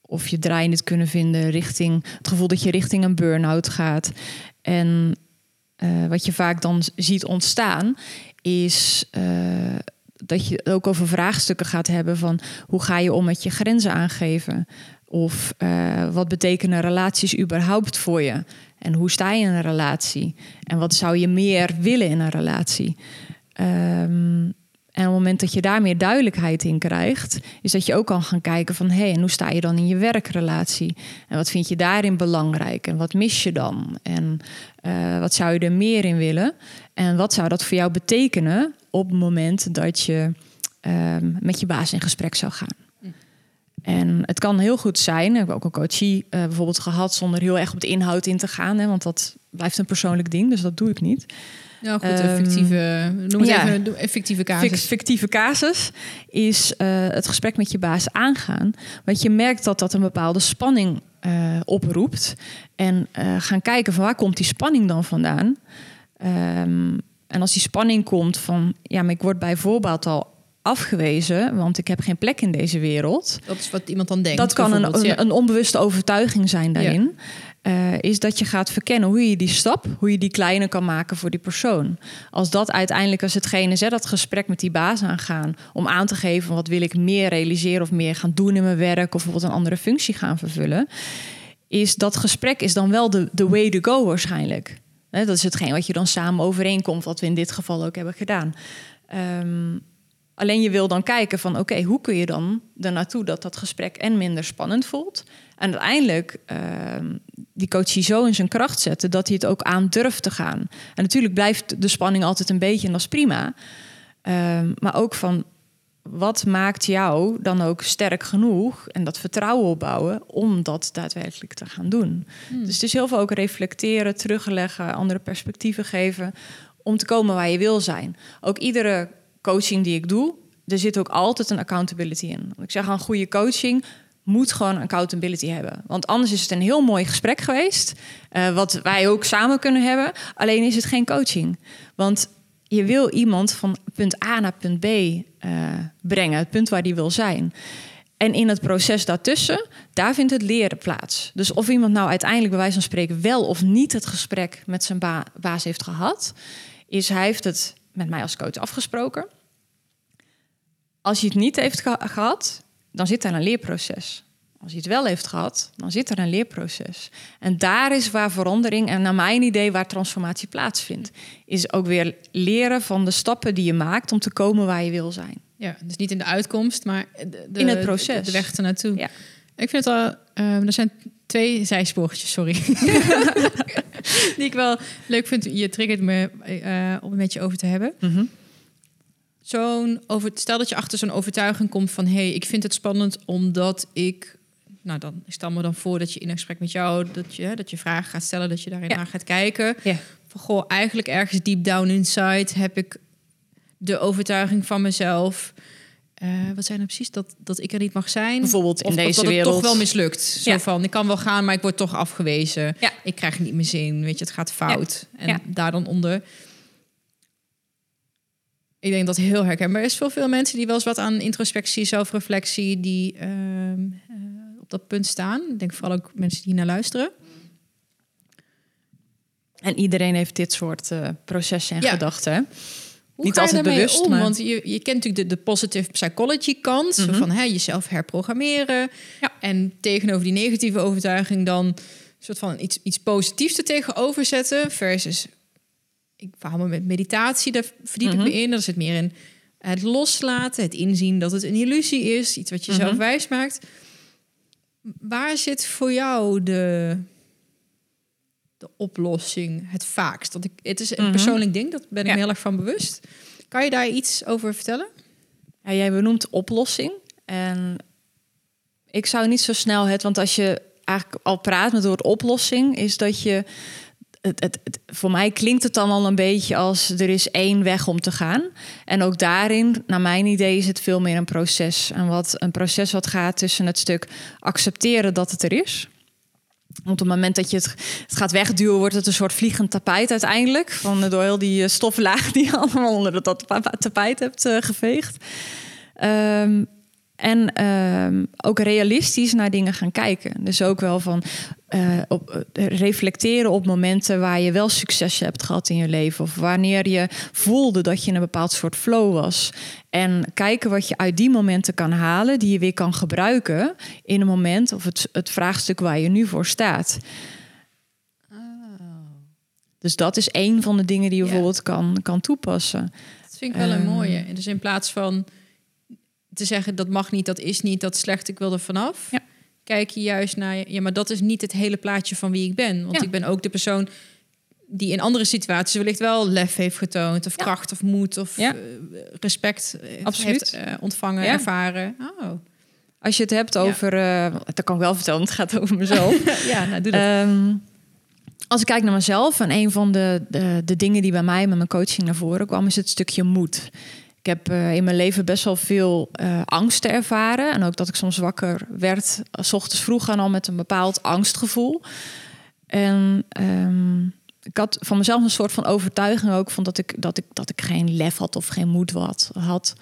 of je draai niet kunnen vinden richting het gevoel dat je richting een burn-out gaat. En eh, wat je vaak dan ziet ontstaan, is eh, dat je het ook over vraagstukken gaat hebben van hoe ga je om met je grenzen aangeven? Of eh, wat betekenen relaties überhaupt voor je? En hoe sta je in een relatie? En wat zou je meer willen in een relatie? Ehm, en op het moment dat je daar meer duidelijkheid in krijgt, is dat je ook kan gaan kijken van hé, hey, en hoe sta je dan in je werkrelatie? En wat vind je daarin belangrijk? En wat mis je dan? En eh, wat zou je er meer in willen? En wat zou dat voor jou betekenen op het moment dat je ehm, met je baas in gesprek zou gaan? En het kan heel goed zijn, ik heb ook een coachie eh, bijvoorbeeld gehad zonder heel erg op de inhoud in te gaan, hè, want dat blijft een persoonlijk ding, dus dat doe ik niet. Ja, goed, fictieve, noem het ja. even een fictieve casus. Fictieve casus is eh, het gesprek met je baas aangaan. Want je merkt dat dat een bepaalde spanning eh, oproept. En eh, gaan kijken van waar komt die spanning dan vandaan? Ehm, en als die spanning komt van... ja, maar ik word bijvoorbeeld al afgewezen... want ik heb geen plek in deze wereld... Dat is wat iemand dan denkt. Dat kan een, een, ja. een onbewuste overtuiging zijn daarin. Eh, is dat je gaat verkennen hoe je die stap, hoe je die kleiner kan maken voor die persoon. Als dat uiteindelijk als hetgene is, hè, dat gesprek met die baas aangaan. Om aan te geven wat wil ik meer realiseren of meer gaan doen in mijn werk. Of bijvoorbeeld een andere functie gaan vervullen. Is dat gesprek is dan wel de, de way to go waarschijnlijk. Dat is hetgeen wat je dan samen overeenkomt. Wat we in dit geval ook hebben gedaan. Ehm, Alleen je wil dan kijken van oké, hoe kun je dan er naartoe dat dat gesprek en minder spannend voelt. En uiteindelijk ehm, die coachie zo in zijn kracht zetten dat hij het ook aan durft te gaan. En natuurlijk blijft de spanning altijd een beetje en dat is prima. Ehm, maar ook van wat maakt jou dan ook sterk genoeg en dat vertrouwen opbouwen om dat daadwerkelijk te gaan doen. Dus het is heel veel ook reflecteren, terugleggen, andere perspectieven geven om te komen waar je wil zijn. Ook iedere coaching die ik doe, er zit ook altijd een accountability in. Ik zeg een goede coaching moet gewoon accountability hebben. Want anders is het een heel mooi gesprek geweest, eh, wat wij ook samen kunnen hebben. Alleen is het geen coaching. Want je wil iemand van punt A naar punt B eh, brengen, het punt waar die wil zijn. En in het proces daartussen, daar vindt het leren plaats. Dus of iemand nou uiteindelijk bij wijze van spreken wel of niet het gesprek met zijn ba- baas heeft gehad, is hij heeft het met mij als coach afgesproken. Als hij het niet heeft geha- gehad, dan zit er een leerproces. Als hij het wel heeft gehad, dan zit er een leerproces. En daar is waar verandering en naar mijn idee waar transformatie plaatsvindt. Is ook weer leren van de stappen die je maakt om te komen waar je wil zijn. Ja, dus niet in de uitkomst, maar de, de- In het proces. De, de weg ernaartoe. Ja. Ik vind het wel... ehm, er zijn twee zijspoortjes, sorry. die ik wel leuk vind. Je triggert me eh, om het met je over te hebben. Zo'n over, stel dat je achter zo'n overtuiging komt van... hé, hey, ik vind het spannend omdat ik... Nou, dan stel me dan voor dat je in een gesprek met jou... dat je, dat je vragen gaat stellen, dat je daarin Ja. naar gaat kijken. Ja. Van, goh, eigenlijk ergens deep down inside... heb ik de overtuiging van mezelf... eh, wat zijn nou precies? Dat, dat ik er niet mag zijn. Bijvoorbeeld in of, deze of dat het wereld. toch wel mislukt. Zo Ja. van, ik kan wel gaan, maar ik word toch afgewezen. Ja. Ik krijg niet mijn zin. Weet je, het gaat fout. En daar dan onder... Ik denk dat heel herkenbaar is voor veel mensen die wel eens wat aan introspectie, zelfreflectie, die ehm, eh, op dat punt staan. Ik denk vooral ook mensen die hier naar luisteren. En iedereen heeft dit soort eh, processen en Ja. gedachten. Hoe Niet altijd bewust, om? maar- Want je, je kent natuurlijk de, de positive psychology kant. Mhm. Van hè, jezelf herprogrammeren. Ja. En tegenover die negatieve overtuiging dan... een soort van iets, iets positiefs er tegenover zetten. Versus, ik hou me met meditatie, daar verdiep Mhm. ik me in. Dat zit meer in het loslaten. Het inzien dat het een illusie is. Iets wat je zelf Mhm. wijs maakt. Waar zit voor jou de, de oplossing het vaakst? Want ik, het is een Mhm. persoonlijk ding, dat ben ik Ja. heel erg van bewust. Kan je daar iets over vertellen? Ja, jij benoemt oplossing. En ik zou niet zo snel het, want als je eigenlijk al praat met het woord oplossing, is dat je. Het, voor mij klinkt het dan al een beetje als er is één weg om te gaan. En ook daarin, naar mijn idee, is het veel meer een proces. En wat een proces wat gaat tussen het stuk accepteren dat het er is. Want op het moment dat je het, het gaat wegduwen, wordt het een soort vliegend tapijt uiteindelijk. Van, door heel die eh, stoflaag die je allemaal onder tapa- tapijt hebt eh, geveegd. Ehm, en ehm, ook realistisch naar dingen gaan kijken. Dus ook wel van eh, op, eh, reflecteren op momenten waar je wel succes hebt gehad in je leven. Of wanneer je voelde dat je in een bepaald soort flow was. En kijken wat je uit die momenten kan halen, die je weer kan gebruiken in een moment of het, het vraagstuk waar je nu voor staat. Dus dat is één van de dingen die je Ja. bijvoorbeeld kan, kan toepassen. Dat vind ik wel een Ehm. mooie. Dus in plaats van te zeggen dat mag niet, dat is niet, dat is slecht, ik wil er vanaf. Ja. Kijk je juist naar, ja, maar dat is niet het hele plaatje van wie ik ben. Want Ja. ik ben ook de persoon die in andere situaties wellicht wel lef heeft getoond, of Ja. kracht of moed of Ja. eh, respect heeft, Absoluut. heeft, eh, ontvangen, ervaren. Oh. Als je het hebt over, eh, dat kan ik wel vertellen, want het gaat over mezelf. ja, nou doe dat. Ehm, als ik kijk naar mezelf en een van de, de, de dingen die bij mij met mijn coaching naar voren kwam, is het stukje moed. Ik heb eh, in mijn leven best wel veel eh angst ervaren. En ook dat ik soms wakker werd, eh, s ochtends vroeg aan al met een bepaald angstgevoel. En ehm, ik had van mezelf een soort van overtuiging ook van dat ik, dat ik, dat ik geen lef had of geen moed wat, had.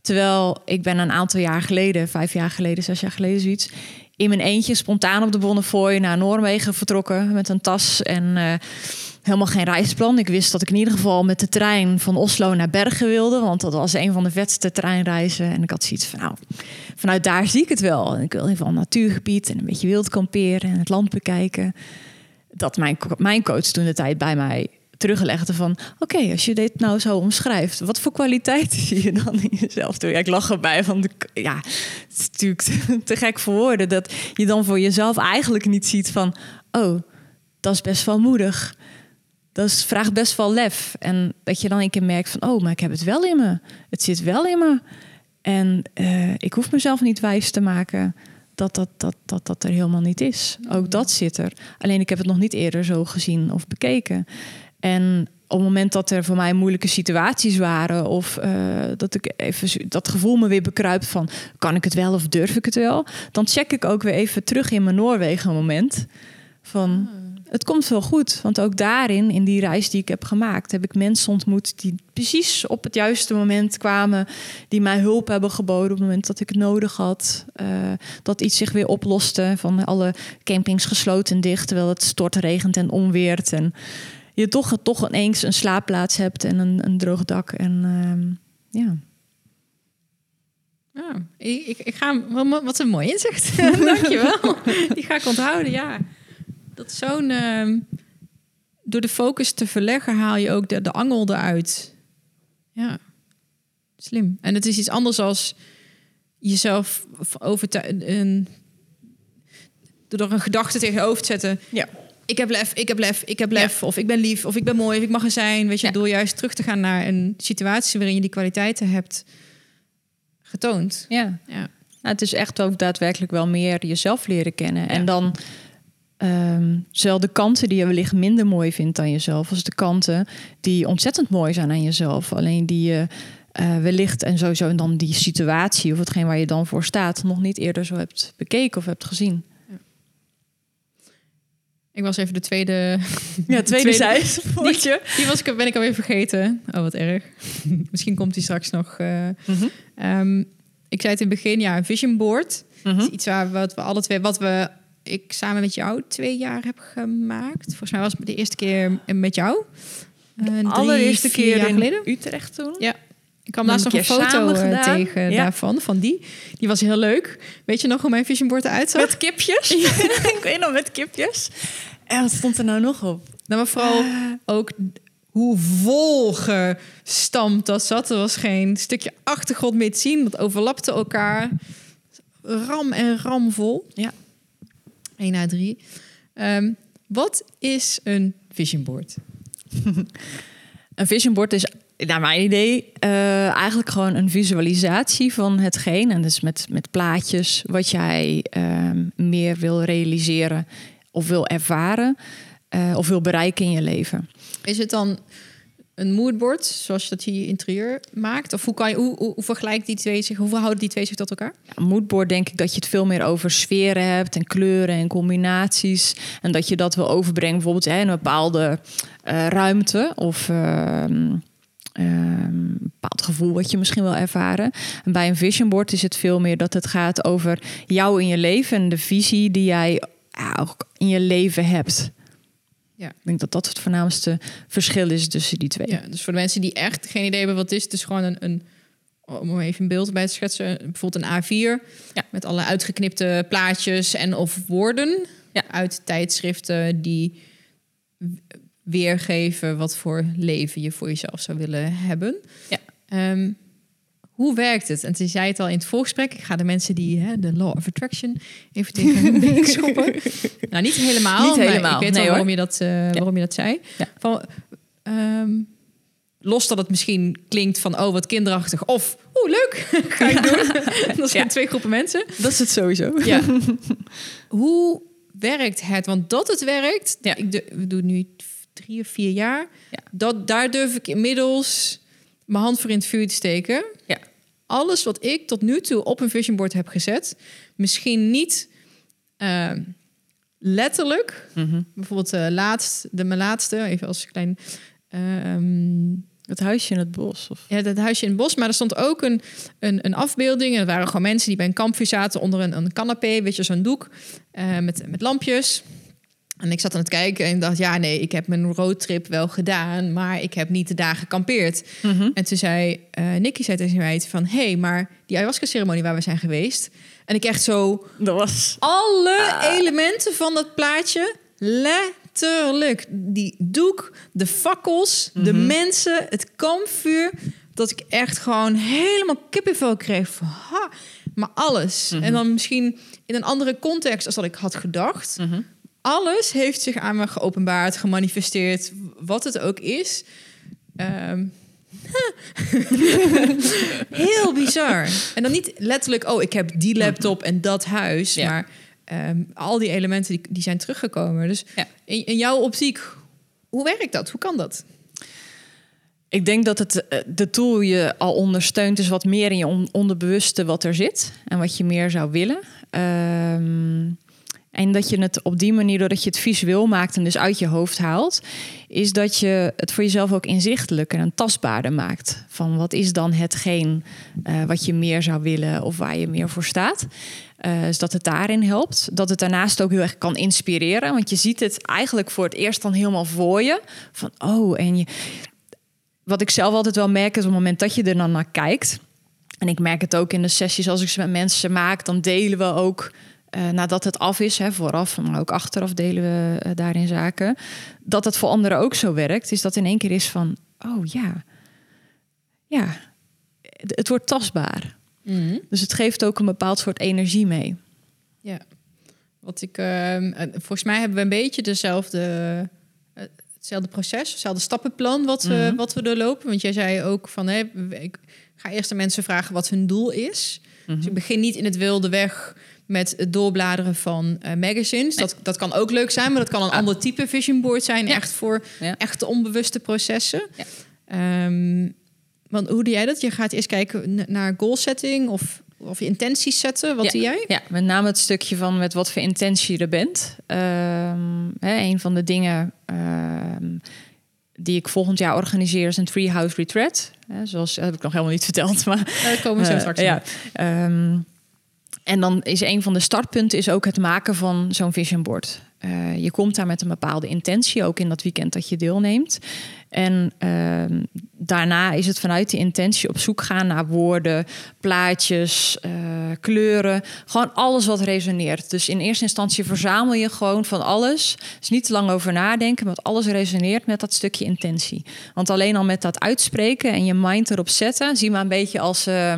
Terwijl ik ben een aantal jaar geleden, vijf jaar geleden, zes jaar geleden zoiets, in mijn eentje spontaan op de Bonnefoy naar Noorwegen vertrokken met een tas en helemaal geen reisplan. Ik wist dat ik in ieder geval met de trein van Oslo naar Bergen wilde, want dat was een van de vetste treinreizen. En ik had zoiets van, nou, vanuit daar zie ik het wel. En ik wil geval een natuurgebied en een beetje wild kamperen en het land bekijken. Dat mijn, mijn coach toen de tijd bij mij teruglegde van... oké, als je dit nou zo omschrijft... wat voor kwaliteiten zie je dan in jezelf? Toen, ik lach erbij van... ja, het is natuurlijk te, te gek voor woorden... dat je dan voor jezelf eigenlijk niet ziet van... oh, dat is best wel moedig. Dat is, vraagt best wel lef. En dat je dan een keer merkt van... oh, maar ik heb het wel in me. Het zit wel in me. En eh, ik hoef mezelf niet wijs te maken... Dat dat, dat, dat dat er helemaal niet is. Ook dat zit er. Alleen ik heb het nog niet eerder zo gezien of bekeken. En op het moment dat er voor mij moeilijke situaties waren, of eh, dat ik even dat gevoel me weer bekruipt van kan ik het wel of durf ik het wel, dan check ik ook weer even terug in mijn Noorwegen moment van het komt wel goed, want ook daarin in die reis die ik heb gemaakt, heb ik mensen ontmoet die precies op het juiste moment kwamen, die mij hulp hebben geboden op het moment dat ik het nodig had, eh, dat iets zich weer oploste van alle campings gesloten dicht terwijl het stort, regent en onweert en je toch, toch ineens een slaapplaats hebt en een, een droog dak. En ehm, ja. Ja, ik, ik, ga wat een mooi inzicht. Dankjewel. Die ga ik onthouden, ja. Dat zo'n... ehm, door de focus te verleggen haal je ook de, de angel eruit. Ja, slim. En het is iets anders als jezelf overtuigen... Door een gedachte tegenover te zetten. Ja. Ik heb lef, ik heb lef, ik heb lef. Of ik ben lief, of ik ben mooi, of ik mag er zijn. Weet je, Ja. door juist terug te gaan naar een situatie waarin je die kwaliteiten hebt getoond. ja. Ja. Nou, het is echt ook daadwerkelijk wel meer jezelf leren kennen. En dan ehm zowel de kanten die je wellicht minder mooi vindt dan jezelf, als de kanten die ontzettend mooi zijn aan jezelf. Alleen die je eh, wellicht en sowieso en dan die situatie of hetgeen waar je dan voor staat, nog niet eerder zo hebt bekeken of hebt gezien. Ik was even de tweede. Ja, tweede zij. Die, die was, ik- ben ik alweer vergeten. Oh, wat erg. Misschien komt die straks nog. eh. Mhm. Ehm, ik zei het in het begin, ja, een vision board. Mhm. is iets waar we, wat we alle twee, wat we, ik samen met jou twee jaar heb gemaakt. Volgens mij was het de eerste keer met jou. eh, drie, Allereerste keer jaar in geleden. Utrecht toen. Ja. Ik kwam laatst nog een foto eh, tegen Ja. daarvan, van die. Die was heel leuk. Weet je nog hoe mijn vision board eruit zag? Met kipjes. ik weet nog, met kipjes. En wat stond er nou nog op? Nou, maar vooral ook hoe volgestampt dat zat. Er was geen stukje achtergrond meer te zien. Dat overlapte elkaar. Ram en ramvol. Ja. 1 na 3. Ehm, wat is een vision board? Een vision board is, naar mijn idee, eh, eigenlijk gewoon een visualisatie van hetgeen. En dus met, met plaatjes wat jij ehm, meer wil realiseren of wil ervaren eh, of wil bereiken in je leven. Is het dan een moodboard, zoals je dat je interieur maakt? Of hoe, kan je, hoe, vergelijkt die twee zich? Hoe verhouden die twee zich tot elkaar? Ja, moodboard denk ik dat je het veel meer over sferen hebt en kleuren en combinaties. En dat je dat wil overbrengen bijvoorbeeld hè, in een bepaalde eh, ruimte of een bepaald gevoel wat je misschien wil ervaren. En bij een vision board is het veel meer dat het gaat over jou in je leven en de visie die jij ook in je leven hebt. Ja. Ik denk dat dat het voornaamste verschil is tussen die twee. Ja, dus voor de mensen die echt geen idee hebben wat het is, het is gewoon een, een om even een beeld bij te schetsen, bijvoorbeeld een A4 Ja. met alle uitgeknipte plaatjes en of woorden Ja. uit tijdschriften die weergeven wat voor leven je voor jezelf zou willen hebben. Ja. Ehm, hoe werkt het? En toen zei het al in het voorgesprek. Ik ga de mensen die hè, de law of attraction even tegen hun schoppen. Nou, niet helemaal. Niet maar helemaal, ik weet nee, wel waarom je dat, eh, waarom je dat zei. Ja. Van, ehm, los dat het misschien klinkt van oh wat kinderachtig of oeh leuk ga ik doen. dat zijn Ja. twee groepen mensen. Dat is het sowieso. Ja. Hoe werkt het? Want dat het werkt, Ja. ik de, we doen nu drie of vier jaar. Ja. Dat, daar durf ik inmiddels mijn hand voor in het vuur te steken. Ja. Alles wat ik tot nu toe op een vision board heb gezet, misschien niet ehm, letterlijk. Mhm. Bijvoorbeeld eh, laatst, de, mijn laatste, even als klein... ehm, Het huisje in het bos. Of... ja, dat huisje in het bos. Maar er stond ook een, een, een afbeelding. En er waren gewoon mensen die bij een kampvuur zaten onder een, een canapé. Weet je, zo'n doek eh, met, met lampjes. En ik zat aan het kijken en dacht, ja, nee, ik heb mijn roadtrip wel gedaan, maar ik heb niet de dagen gekampeerd. Mhm. En toen zei uh, Nicky zei tegen mij van, hé, hey, maar die ayahuasca-ceremonie waar we zijn geweest. En ik echt zo, Dat was... alle elementen van dat plaatje, letterlijk. Die doek, de fakkels, de mensen, het kampvuur. Dat ik echt gewoon helemaal kippenvel kreeg. Van, ha, maar alles. En dan misschien in een andere context als dat ik had gedacht. Alles heeft zich aan me geopenbaard, gemanifesteerd, wat het ook is. Ehm, heel bizar. En dan niet letterlijk, oh, ik heb die laptop en dat huis. Ja. Maar ehm, al die elementen die, die zijn teruggekomen. Dus Ja. in, in jouw optiek, hoe werkt dat? Hoe kan dat? Ik denk dat het, eh, de tool je al ondersteunt, is wat meer in je on- onderbewuste wat er zit en wat je meer zou willen. Ehm, en dat je het op die manier, doordat je het visueel maakt en dus uit je hoofd haalt, is dat je het voor jezelf ook inzichtelijker en tastbaarder maakt. Van wat is dan hetgeen eh, wat je meer zou willen of waar je meer voor staat. Eh, dus dat het daarin helpt. Dat het daarnaast ook heel erg kan inspireren. Want je ziet het eigenlijk voor het eerst dan helemaal voor je. Van oh, en je, wat ik zelf altijd wel merk is op het moment dat je er dan naar kijkt. En ik merk het ook in de sessies als ik ze met mensen maak, dan delen we ook eh, nadat het af is, hè, vooraf, maar ook achteraf delen we eh, daarin zaken. Dat het voor anderen ook zo werkt, is dat in één keer is van, oh ja, ja, het, het wordt tastbaar. Dus het geeft ook een bepaald soort energie mee. Ja. Wat ik, ehm, eh, volgens mij hebben we een beetje dezelfde, eh, hetzelfde proces, hetzelfde stappenplan wat we, Mhm. wat we doorlopen. Want jij zei ook van, hé, ik ga eerst aan mensen vragen wat hun doel is. Mhm. Dus ik begin niet in het wilde weg met het doorbladeren van eh, magazines. Dat, dat kan ook leuk zijn, maar dat kan een Ah. ander type vision board zijn. Ja. Echt voor Ja. echte onbewuste processen. Ja. Ehm, want hoe doe jij dat? Je gaat eerst kijken naar goal setting of, of je intenties zetten. Wat Ja. doe jij? Ja, met name het stukje van met wat voor intentie je er bent. Ehm, hè, een van de dingen ehm, die ik volgend jaar organiseer is een Treehouse Retreat. Hè, zoals dat heb ik nog helemaal niet verteld, maar Daar komen we zo Eh, straks ja. En dan is een van de startpunten is ook het maken van zo'n vision board. eh, je komt daar met een bepaalde intentie, ook in dat weekend dat je deelneemt. En ehm, daarna is het vanuit die intentie op zoek gaan naar woorden, plaatjes, eh, kleuren. Gewoon alles wat resoneert. Dus in eerste instantie verzamel je gewoon van alles. Dus niet te lang over nadenken, maar alles resoneert met dat stukje intentie. Want alleen al met dat uitspreken en je mind erop zetten, zie maar een beetje als. Uh,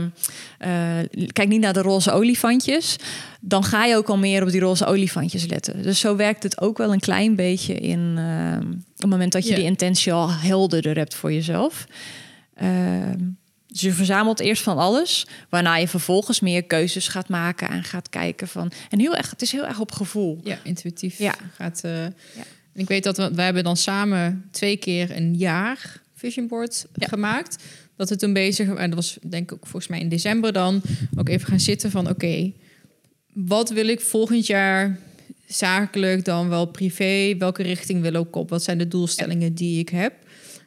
kijk niet naar de roze olifantjes. Dan ga je ook al meer op die roze olifantjes letten. Dus zo werkt het ook wel een klein beetje in. Uh, op het moment dat je die intentie al helderder hebt voor jezelf. Dus je verzamelt eerst van alles, waarna je vervolgens meer keuzes gaat maken en gaat kijken van. En heel erg, het is heel erg op gevoel. Ja, intuïtief. Ja. Gaat, uh, ja. En ik weet dat we, we hebben dan samen twee keer een jaar vision board gemaakt. Dat we toen bezig, en dat was denk ik ook volgens mij in december dan, ook even gaan zitten van oké, wat wil ik volgend jaar zakelijk dan wel privé? Welke richting wil ik op? Wat zijn de doelstellingen die ik heb?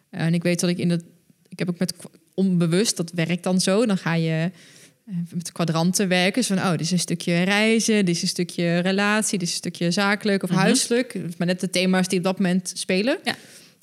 En ik weet dat ik in het, ik heb ook met onbewust, dat werkt dan zo. Dan ga je eh, met kwadranten werken. Dus van, oh, dit is een stukje reizen, dit is een stukje relatie, dit is een stukje zakelijk of mhm. huiselijk. Maar net de thema's die op dat moment spelen. Ja.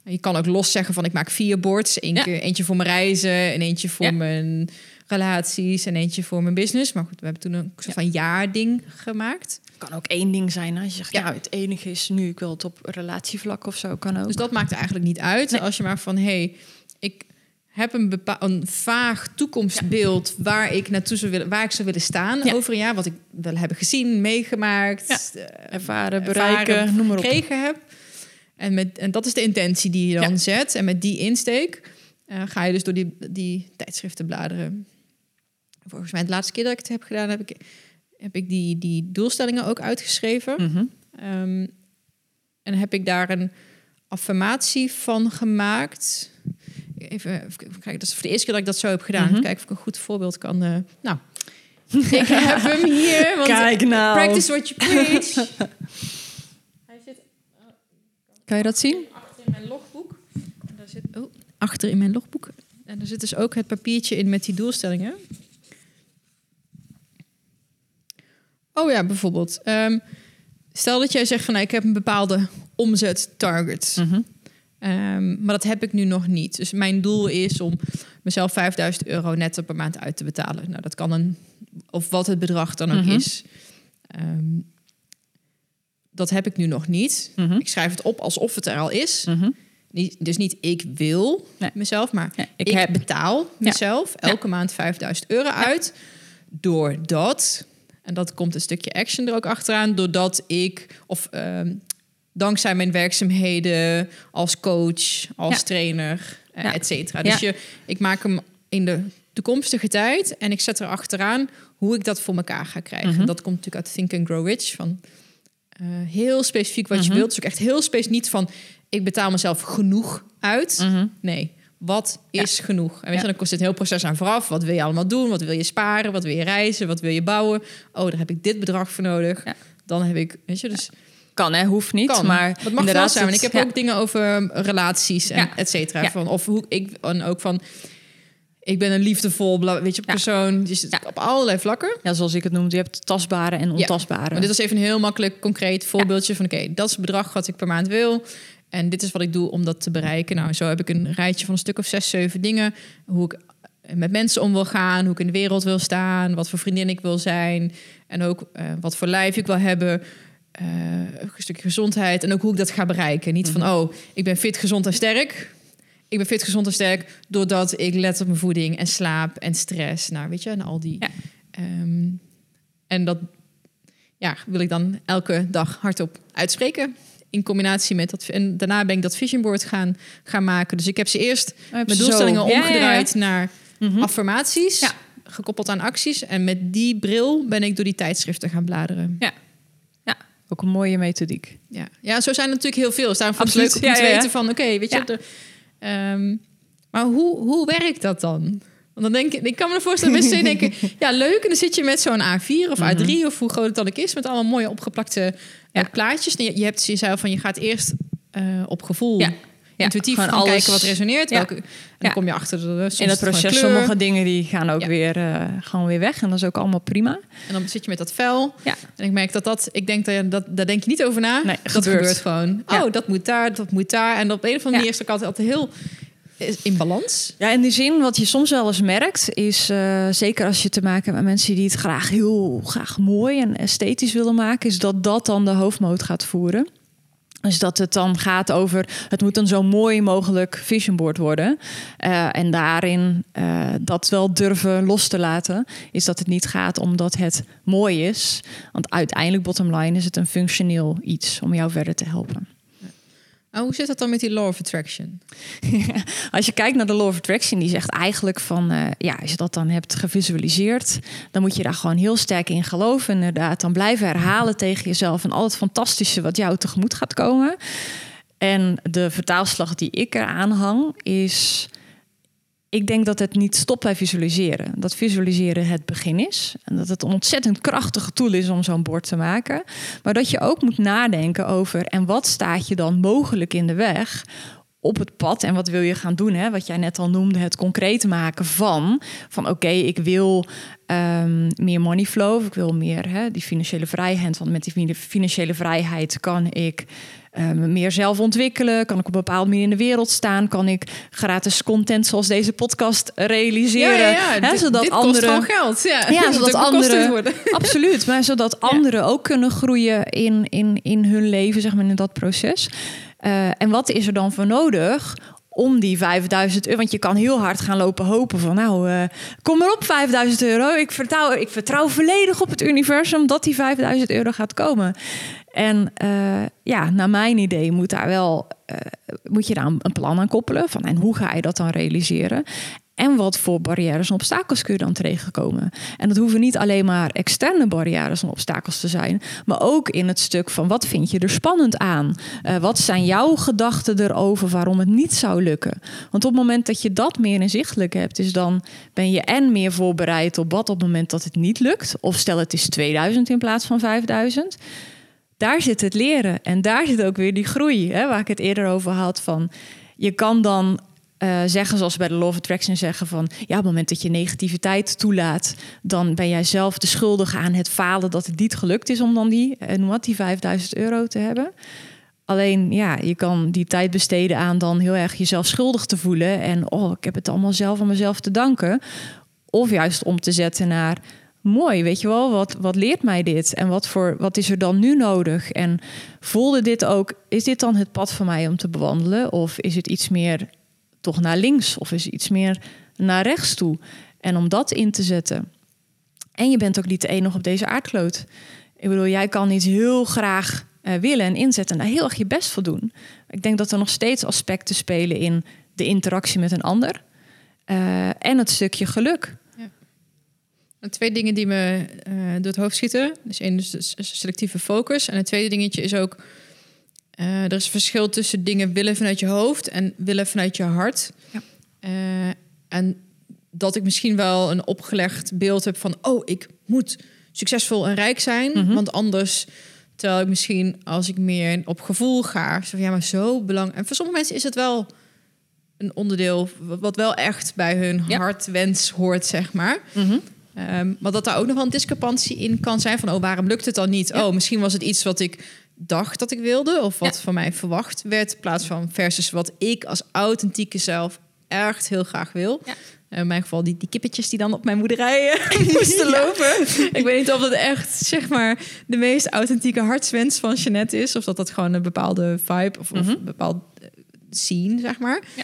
Je kan ook los zeggen van, ik maak vier boards. Eén keer, eentje voor mijn reizen en eentje voor mijn relaties en eentje voor mijn business. Maar goed, we hebben toen een soort van jaarding gemaakt. Kan ook één ding zijn. Als je zegt, ja. het enige is nu, ik wil het op relatievlak of zo, kan ook. Dus dat maakt eigenlijk niet uit. Als je maar van, hey, ik heb een, vaag toekomstbeeld waar ik naartoe zou willen, waar ik zou willen staan over een jaar, wat ik wil hebben gezien, meegemaakt, uh, ervaren, bereiken, noem maar op. gekregen heb. En, met, en dat is de intentie die je dan zet. En met die insteek uh, ga je dus door die, die tijdschriften bladeren. Volgens mij, de laatste keer dat ik het heb gedaan, heb ik, heb ik die, die doelstellingen ook uitgeschreven. Mm en heb ik daar een affirmatie van gemaakt. Even, even kijken, dat is voor de eerste keer dat ik dat zo heb gedaan. Mm Kijken of ik een goed voorbeeld kan. Uh, nou, ik heb hem hier. Want Kijk nou. Practice what you preach. Hij zit. kan je dat zien? Achter in mijn logboek. En daar zit, oh, achter in mijn logboek. En er zit dus ook het papiertje in met die doelstellingen. Oh ja, bijvoorbeeld. Um, stel dat jij zegt van nou, ik heb een bepaalde omzet target. Mm -hmm. um, maar dat heb ik nu nog niet. Dus mijn doel is om mezelf 5000 euro netto per maand uit te betalen. Nou, dat kan een, of wat het bedrag dan ook mm -hmm. is. Um, dat heb ik nu nog niet. Mm -hmm. Ik schrijf het op alsof het er al is. dus niet ik wil nee. mezelf, maar ja, ik, ik heb... betaal mezelf ja. elke maand 5000 euro uit. Doordat en dat komt een stukje action er ook achteraan, doordat ik, of uh, dankzij mijn werkzaamheden als coach, als trainer, uh, ja. et cetera. Dus je, ik maak hem in de toekomstige tijd en ik zet er achteraan hoe ik dat voor elkaar ga krijgen. -hmm. Dat komt natuurlijk uit Think and Grow Rich, van uh, heel specifiek wat je wilt. Dus ook echt heel specifiek niet van, ik betaal mezelf genoeg uit. -hmm. Nee, wat is ja. genoeg? En weet je, dan kost het heel proces aan vooraf. Wat wil je allemaal doen? Wat wil je sparen? Wat wil je reizen? Wat wil je bouwen? Oh, daar heb ik dit bedrag voor nodig. Dan heb ik, weet je, dus... Kan, hè? Hoeft niet, kan. maar dat mag wel zijn. ik heb ook dingen over relaties en et cetera. Van, of hoe ik, en ook van... Ik ben een liefdevol, weet je, persoon. Dus op allerlei vlakken. Ja, zoals ik het noemde. Je hebt tastbare en ontastbare. Maar dit was even een heel makkelijk, concreet voorbeeldje van... oké, dat is het bedrag wat ik per maand wil. En dit is wat ik doe om dat te bereiken. Nou, zo heb ik een rijtje van een stuk of zes, zeven dingen. Hoe ik met mensen om wil gaan, hoe ik in de wereld wil staan, wat voor vriendin ik wil zijn. En ook uh, wat voor lijf ik wil hebben. Uh, een stukje gezondheid en ook hoe ik dat ga bereiken. Niet van, oh, ik ben fit, gezond en sterk. Ik ben fit, gezond en sterk doordat ik let op mijn voeding en slaap en stress. Nou, weet je, en al die. Ja. Um, en dat ja, wil ik dan elke dag hardop uitspreken in combinatie met dat. En daarna ben ik dat vision board gaan, gaan maken. Dus ik heb ze eerst met doelstellingen ja, omgedraaid ja, ja. naar mm-hmm. affirmaties. Gekoppeld aan acties. En met die bril ben ik door die tijdschriften gaan bladeren. Ja. Ja, ook een mooie methodiek. Ja, ja zo zijn er natuurlijk heel veel. Staan voor leuk om te weten van, oké, weet je... De, um, maar hoe, hoe werkt dat dan? Want dan denk ik, ik kan me voorstellen, mensen denken, ja, leuk. En dan zit je met zo'n A4 of A3 mm-hmm. of hoe groot het dan ook is, met allemaal mooie opgeplakte ja. plaatjes. Je, je hebt jezelf van, je gaat eerst uh, op gevoel. Ja. intuïtief gaan alles- kijken wat resoneert. Ja. Welke, en dan Ja. kom je achter de soms In het proces, sommige dingen die gaan ook weer, eh, gewoon weer weg. En dat is ook allemaal prima. En dan zit je met dat vel. Ja. En ik merk dat dat, ik denk dat, dat daar denk je niet over na. Nee, dat gebeurt. gebeurt, gewoon. Oh, dat moet daar, dat moet daar. En op een of andere manier is het ook altijd, altijd heel eh, in balans. Ja, in die zin, wat je soms wel eens merkt, is eh, zeker als je te maken hebt met mensen die het graag heel graag mooi en esthetisch willen maken, is dat dat dan de hoofdmoot gaat voeren. Dus dat het dan gaat over, het moet een zo mooi mogelijk vision board worden. Eh, en daarin eh, dat wel durven los te laten, is dat het niet gaat omdat het mooi is. Want uiteindelijk, bottom line, is het een functioneel iets om jou verder te helpen. Oh, hoe zit dat dan met die law of attraction? Als je kijkt naar de Law of Attraction, die zegt eigenlijk van, eh, ja, als je dat dan hebt gevisualiseerd, dan moet je daar gewoon heel sterk in geloven. Inderdaad, dan blijven herhalen tegen jezelf en al het fantastische wat jou tegemoet gaat komen. En de vertaalslag die ik eraan hang is. Ik denk dat het niet stopt bij visualiseren. Dat visualiseren het begin is. En dat het een ontzettend krachtige tool is om zo'n bord te maken. Maar dat je ook moet nadenken over... en wat staat je dan mogelijk in de weg op het pad en wat wil je gaan doen? Hè? Wat jij net al noemde, het concreet maken van... van oké, ik wil ehm, meer money flow, of ik wil meer hè, die financiële vrijheid. Want met die fin- financiële vrijheid kan ik ehm, meer zelf ontwikkelen. Kan ik op een bepaalde manier in de wereld staan. Kan ik gratis content zoals deze podcast realiseren. hè, dit, zodat dit anderen... kost geld. Ja, Ja, Dat zodat anderen- worden. Absoluut, maar zodat anderen ook kunnen groeien in, in, in hun leven, zeg maar, in dat proces. Eh, en wat is er dan voor nodig om die 5000 euro? Want je kan heel hard gaan lopen hopen van, nou, eh, kom maar op 5000 euro. Ik vertrouw, ik vertrouw volledig op het universum dat die 5000 euro gaat komen. En eh, ja, naar mijn idee moet daar wel eh, moet je daar een plan aan koppelen van en hoe ga je dat dan realiseren? En wat voor barrières en obstakels kun je dan tegenkomen? En dat hoeven niet alleen maar externe barrières en obstakels te zijn, maar ook in het stuk van wat vind je er spannend aan? Eh, wat zijn jouw gedachten erover waarom het niet zou lukken? Want op het moment dat je dat meer inzichtelijk hebt, is dan ben je en meer voorbereid op wat op het moment dat het niet lukt. Of stel het is 2000 in plaats van 5000 daar zit het leren. En daar zit ook weer die groei, hè, waar ik het eerder over had. Van, je kan dan eh, zeggen, zoals bij de of Attraction zeggen van... ja, op het moment dat je negativiteit toelaat... dan ben jij zelf de schuldige aan het falen dat het niet gelukt is... om dan die, en wat, die 5000 euro te hebben. Alleen, ja, je kan die tijd besteden aan dan heel erg jezelf schuldig te voelen... en oh, ik heb het allemaal zelf aan mezelf te danken. Of juist om te zetten naar mooi, weet je wel, wat, wat leert mij dit? En wat, voor, wat is er dan nu nodig? En voelde dit ook, is dit dan het pad voor mij om te bewandelen? Of is het iets meer toch naar links? Of is het iets meer naar rechts toe? En om dat in te zetten. En je bent ook niet de enige op deze aardkloot. Ik bedoel, jij kan iets heel graag eh, willen en inzetten en daar heel erg je best voor doen. Ik denk dat er nog steeds aspecten spelen in de interactie met een ander. eh, en het stukje geluk. Twee dingen die me eh, door het hoofd schieten. Dus één is de s- selectieve focus. En het tweede dingetje is ook... eh, er is een verschil tussen dingen willen vanuit je hoofd... en willen vanuit je hart. Ja. Eh, en dat ik misschien wel een opgelegd beeld heb van... oh, ik moet succesvol en rijk zijn. Mhm. Want anders... Terwijl ik misschien, als ik meer op gevoel ga... Zo van, ja, maar zo belangrijk... En voor sommige mensen is het wel een onderdeel... wat wel echt bij hun Ja. hartwens hoort, zeg maar... Ehm, maar dat daar ook nog wel een discrepantie in kan zijn van oh, waarom lukt het dan niet? Ja. Oh, misschien was het iets wat ik dacht dat ik wilde of wat Ja. van mij verwacht werd, in plaats van versus wat ik als authentieke zelf echt heel graag wil. Ja. Eh, in mijn geval die, die kippetjes die dan op mijn moederij eh, moesten Ja. lopen. Ik weet niet of dat echt zeg maar de meest authentieke hartswens van Jeannette is, of dat dat gewoon een bepaalde vibe of, of Mhm. een bepaald eh, scene zeg maar. Ja.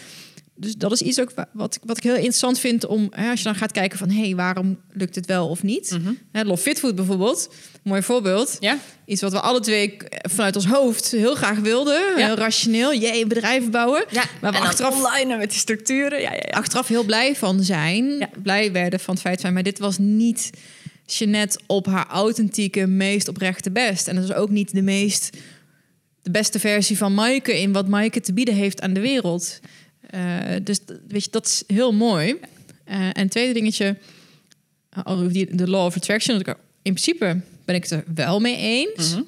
Dus dat is iets ook wa- wat, ik- wat ik heel interessant vind om, hè, als je dan gaat kijken van, hé, hey, waarom lukt het wel of niet? Mhm. Hè, Love Fitfood bijvoorbeeld, mooi voorbeeld. Ja. Iets wat we alle twee vanuit ons hoofd heel graag wilden. Ja. Heel rationeel, jee, bedrijven bouwen. Ja, Maar we en achteraf- online met die structuren. Ja, ja, ja. Achteraf heel blij van zijn. Blij werden van het feit zijn. Maar dit was niet Jeannette op haar authentieke, meest oprechte best. En dat is ook niet de meest... de beste versie van Maaike... in wat Maaike te bieden heeft aan de wereld. Eh, dus weet je, dat is heel mooi. Eh, en het tweede dingetje... die- de law of attraction... dat ik er- in principe ben ik het er wel mee eens... Mhm.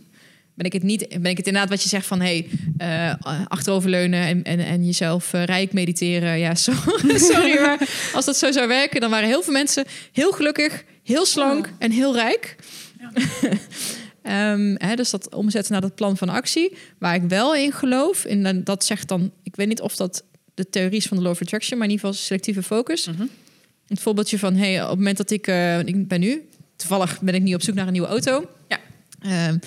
ben ik het niet. Ben ik het inderdaad wat je zegt van hey, eh, achteroverleunen en, en, en jezelf eh, rijk mediteren. Ja, sorry, sorry, maar als dat zo zou werken, dan waren heel veel mensen heel gelukkig, heel slank en heel rijk. Ja. Ehm, hè, dus dat omzetten naar dat plan van actie, waar ik wel in geloof. En dat zegt dan, ik weet niet of dat de theorie is van de law of attraction, maar in ieder geval selectieve focus. Mhm. Het voorbeeldje van, hey, op het moment dat ik, uh, ik ben nu, toevallig ben ik nu op zoek naar een nieuwe auto. Ja. Ehm,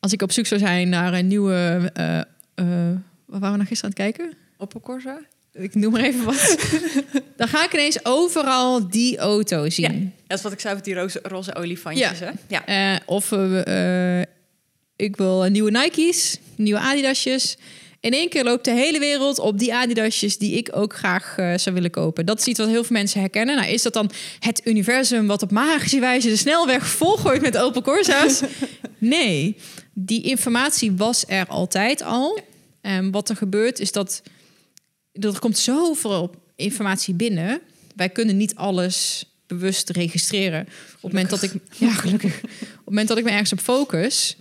als ik op zoek zou zijn naar een nieuwe, uh, uh, waar waren we nog gisteren aan het kijken? Opel Corsa? Ik noem maar even wat. dan ga ik ineens overal die auto zien. Ja, dat is wat ik zei met die roze, roze olifantjes. Ja. Hè? ja. of ik wil nieuwe Nike's, nieuwe Adidasjes. In één keer loopt de hele wereld op die Adidasjes die ik ook graag uh, zou willen kopen. Dat is iets wat heel veel mensen herkennen. Nou, is dat dan het universum wat op magische wijze de snelweg volgooit met Opel Corsa's? nee, die informatie was er altijd al. En wat er gebeurt is dat er komt zoveel informatie binnen. Wij kunnen niet alles bewust registreren. Op het moment dat ik ja, gelukkig. Op het moment dat ik me ergens op focus,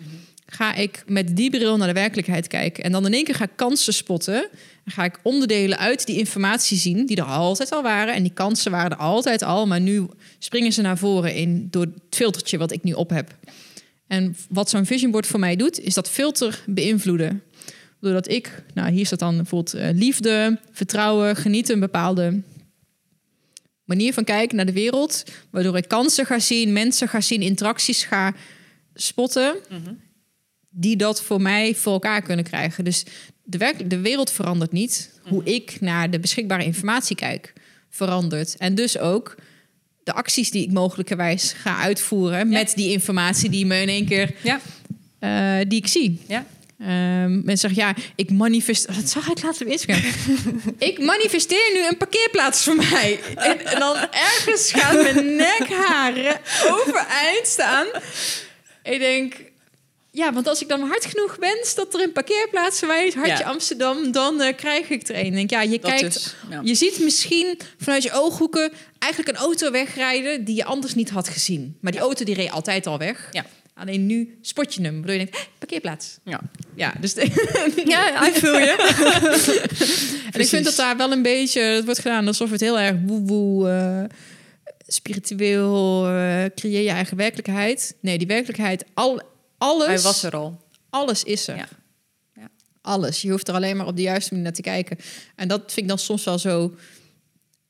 ga ik met die bril naar de werkelijkheid kijken. En dan in één keer ga ik kansen spotten. En ga ik onderdelen uit die informatie zien, die er altijd al waren. En die kansen waren er altijd al, maar nu springen ze naar voren in door het filtertje wat ik nu op heb. En wat zo'n vision board voor mij doet, is dat filter beïnvloeden. Doordat ik, nou hier staat dan bijvoorbeeld uh, liefde, vertrouwen, genieten, een bepaalde manier van kijken naar de wereld. Waardoor ik kansen ga zien, mensen ga zien, interacties ga spotten. Mhm die dat voor mij voor elkaar kunnen krijgen. Dus de, werk, de wereld verandert niet. Hoe mhm. ik naar de beschikbare informatie kijk, verandert. En dus ook de acties die ik mogelijkerwijs ga uitvoeren met die informatie die me in één keer ja. Uh, die ik zie. Ja. Um, mensen zeggen, ja, ik manifesteer... Dat zag ik later op Instagram. ik manifesteer nu een parkeerplaats voor mij. En, en dan ergens gaan mijn nekharen overeind staan. Ik denk, ja, want als ik dan hard genoeg wens dat er een parkeerplaats wijst, hartje Amsterdam, dan uh, krijg ik er een. Denk, ja, je kijkt, dus, je ziet misschien vanuit je ooghoeken eigenlijk een auto wegrijden die je anders niet had gezien. Maar die auto die reed altijd al weg. Ja. Alleen nu spot je hem, waardoor je denkt, parkeerplaats. Ja, ja dus ja, ik voel je. en ik vind dat daar wel een beetje, het wordt gedaan alsof het heel erg woe-woe, uh, spiritueel, uh, creëer je eigen werkelijkheid. Nee, die werkelijkheid, al, alles. Hij was er al. Alles is er. Ja. ja. Alles. Je hoeft er alleen maar op de juiste manier naar te kijken. En dat vind ik dan soms wel zo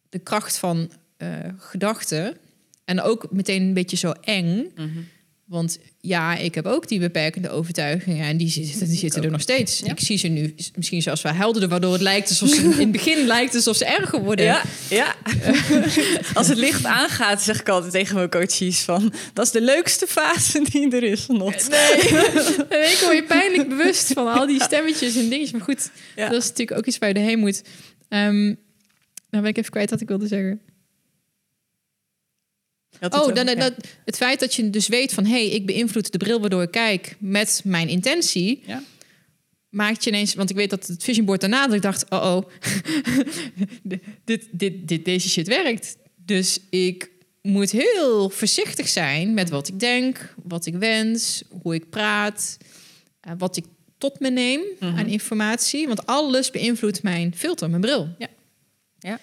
de kracht van uh, gedachten. En ook meteen een beetje zo eng. Mm want ja, ik heb ook die beperkende overtuigingen en die zitten, die zitten er nog steeds. Ik zie ze nu misschien zelfs wel helderder, waardoor het lijkt alsof ze in het begin lijkt alsof ze erger worden. Ja, ja. Als het licht aangaat, zeg ik altijd tegen mijn coaches van, dat is de leukste fase die er is nog. Nee, ik word je pijnlijk bewust van al die stemmetjes en dingetjes. Maar goed, dat is natuurlijk ook iets waar je erheen moet. Um, dan ben ik even kwijt wat ik wilde zeggen oh, dan, het feit dat je dus weet van... hé, hey, ik beïnvloed de bril waardoor ik kijk met mijn intentie... Ja. maakt je ineens... want ik weet dat het vision board daarna... dat ik dacht, oh oh, dit, dit, dit, deze shit werkt. Dus ik moet heel voorzichtig zijn met wat ik denk... wat ik wens, hoe ik praat... Uh, wat ik tot me neem mm aan informatie. Want alles beïnvloedt mijn filter, mijn bril. Ja. ja.